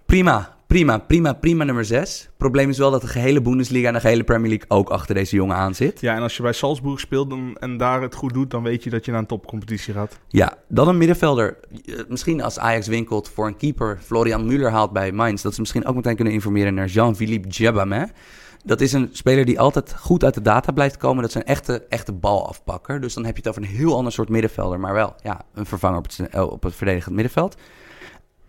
Prima, prima, prima, prima nummer 6. Probleem is wel dat de gehele Bundesliga en de gehele Premier League ook achter deze jongen aan zit. Ja, en als je bij Salzburg speelt dan, en daar het goed doet, dan weet je dat je naar een topcompetitie gaat. Ja, dan een middenvelder. Eh, misschien als Ajax winkelt voor een keeper, Florian Müller haalt bij Mainz, dat ze misschien ook meteen kunnen informeren naar Jean-Philippe Djabame. Dat is een speler die altijd goed uit de data blijft komen. Dat is een echte, echte balafpakker. Dus dan heb je het over een heel ander soort middenvelder. Maar wel ja, een vervanger op het, eh, op het verdedigend middenveld.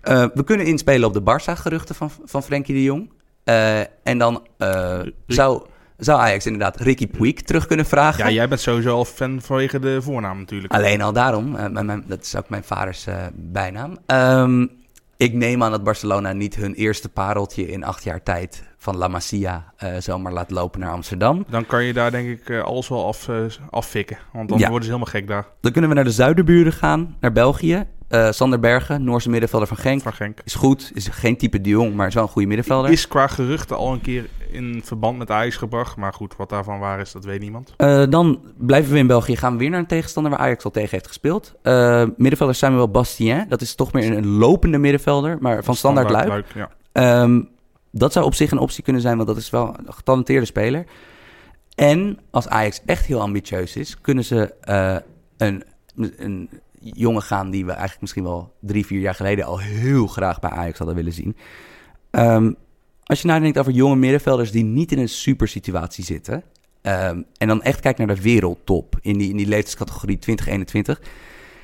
Uh, we kunnen inspelen op de Barça-geruchten van, van Frenkie de Jong. Uh, en dan uh, zou, zou Ajax inderdaad Ricky Puig terug kunnen vragen. Ja, jij bent sowieso al fan vanwege de voornaam natuurlijk. Alleen al daarom. Mijn, dat is ook mijn vaders bijnaam. Um, ik neem aan dat Barcelona niet hun eerste pareltje in acht jaar tijd van La Masia zomaar laat lopen naar Amsterdam. Dan kan je daar denk ik alles wel af, affikken, want dan worden ze helemaal gek daar. Dan kunnen we naar de zuiderburen gaan, naar België. Sander Bergen, Noorse middenvelder van Genk. van Genk. Is goed, is geen type de Jong, maar is wel een goede middenvelder. Is qua geruchten al een keer in verband met Ajax gebracht. Maar goed, wat daarvan waar is, dat weet niemand. dan blijven we in België, gaan we weer naar een tegenstander waar Ajax al tegen heeft gespeeld. middenvelder Samuel Bastien, dat is toch meer een, lopende middenvelder, maar van standaard, standaard luik. ja. um, dat zou op zich een optie kunnen zijn, want dat is wel een getalenteerde speler. En als Ajax echt heel ambitieus is, kunnen ze uh, een, een jongen gaan die we eigenlijk misschien wel drie, vier jaar geleden al heel graag bij Ajax hadden willen zien. Um, als je nadenkt over jonge middenvelders die niet in een super situatie zitten. Um, en dan echt kijkt naar de wereldtop in die, in die leeftijdscategorie 2021.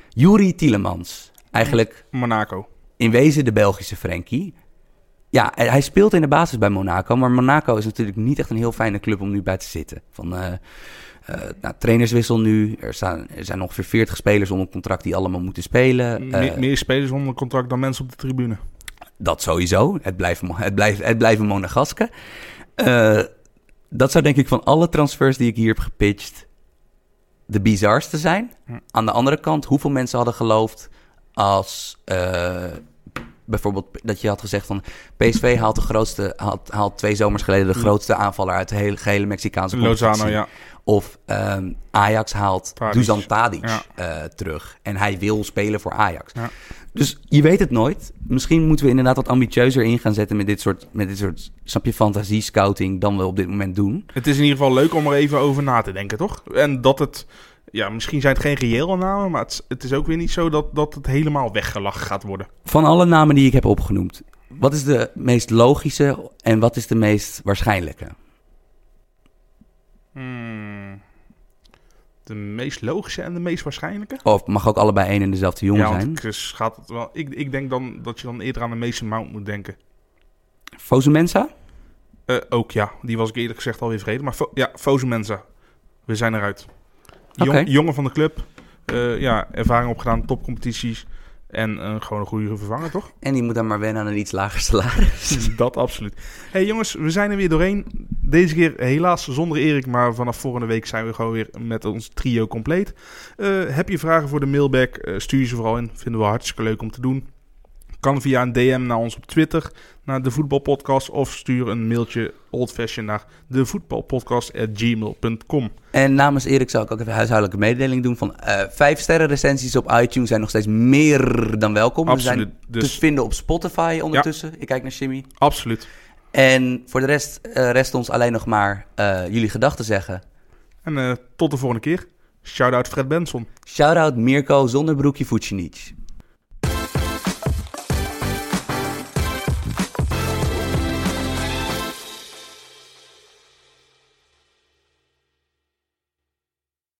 Juri Tielemans. Eigenlijk. Monaco. In wezen de Belgische Frenkie. Ja, hij speelt in de basis bij Monaco. Maar Monaco is natuurlijk niet echt een heel fijne club om nu bij te zitten. Van, uh, uh, nou, trainerswissel nu. Er, staan, er zijn ongeveer 40 spelers onder contract die allemaal moeten spelen. Me meer spelers onder contract dan mensen op de tribune. Dat sowieso. Het blijft, het blijft, het blijven monegasken. dat zou denk ik van alle transfers die ik hier heb gepitcht... de bizarste zijn. Hm. Aan de andere kant, hoeveel mensen hadden geloofd... als bijvoorbeeld dat je had gezegd van PSV haalt de grootste, haalt, haalt twee zomers geleden de grootste aanvaller uit de hele gehele Mexicaanse Lozano, ja. Of um, Ajax haalt Tadic. Dusan Tadic ja. uh, terug. En hij wil spelen voor Ajax. Ja. Dus je weet het nooit. Misschien moeten we inderdaad wat ambitieuzer in gaan zetten met dit soort, met dit soort snap je, fantasie-scouting dan we op dit moment doen. Het is in ieder geval leuk om er even over na te denken, toch? En dat het ja, misschien zijn het geen reële namen, maar het, het, is ook weer niet zo dat, dat het helemaal weggelachen gaat worden. Van alle namen die ik heb opgenoemd, wat is de meest logische en wat is de meest waarschijnlijke? Hmm. De meest logische en de meest waarschijnlijke? Of mag ook allebei één en dezelfde jongen ja, zijn? Dus gaat het wel, ik, ik denk dan dat je dan eerder aan de Mason Mount moet denken. Fosumensa? Uh, ook ja, die was ik eerlijk gezegd alweer vergeten. Maar ja, Fosumensa. We zijn eruit. Jong, Jongen van de club. eh, ja, ervaring opgedaan, topcompetities. En gewoon een goede vervanger, toch? En die moet dan maar wennen aan een iets lager salaris. Dat absoluut. hey, jongens, we zijn er weer doorheen. Deze keer helaas zonder Erik, maar vanaf volgende week zijn we gewoon weer met ons trio compleet. Eh, heb je vragen voor de mailback? Eh, stuur ze vooral in. Vinden we hartstikke leuk om te doen. Kan via een DM naar ons op Twitter, naar de voetbalpodcast. Of stuur een mailtje oldfashion naar de voetbalpodcast.gmail.com. En namens Erik zou ik ook even huishoudelijke mededeling doen van eh, vijf sterren recensies op iTunes zijn nog steeds meer dan welkom. Absoluut. We zijn Dus- te vinden op Spotify ondertussen. Ik kijk naar Jimmy. Absoluut. En voor de rest eh, rest ons alleen nog maar eh, jullie gedachten zeggen. En tot de volgende keer. Shout-out Fred Benson. Shoutout Mirko zonder broekje Vucinic.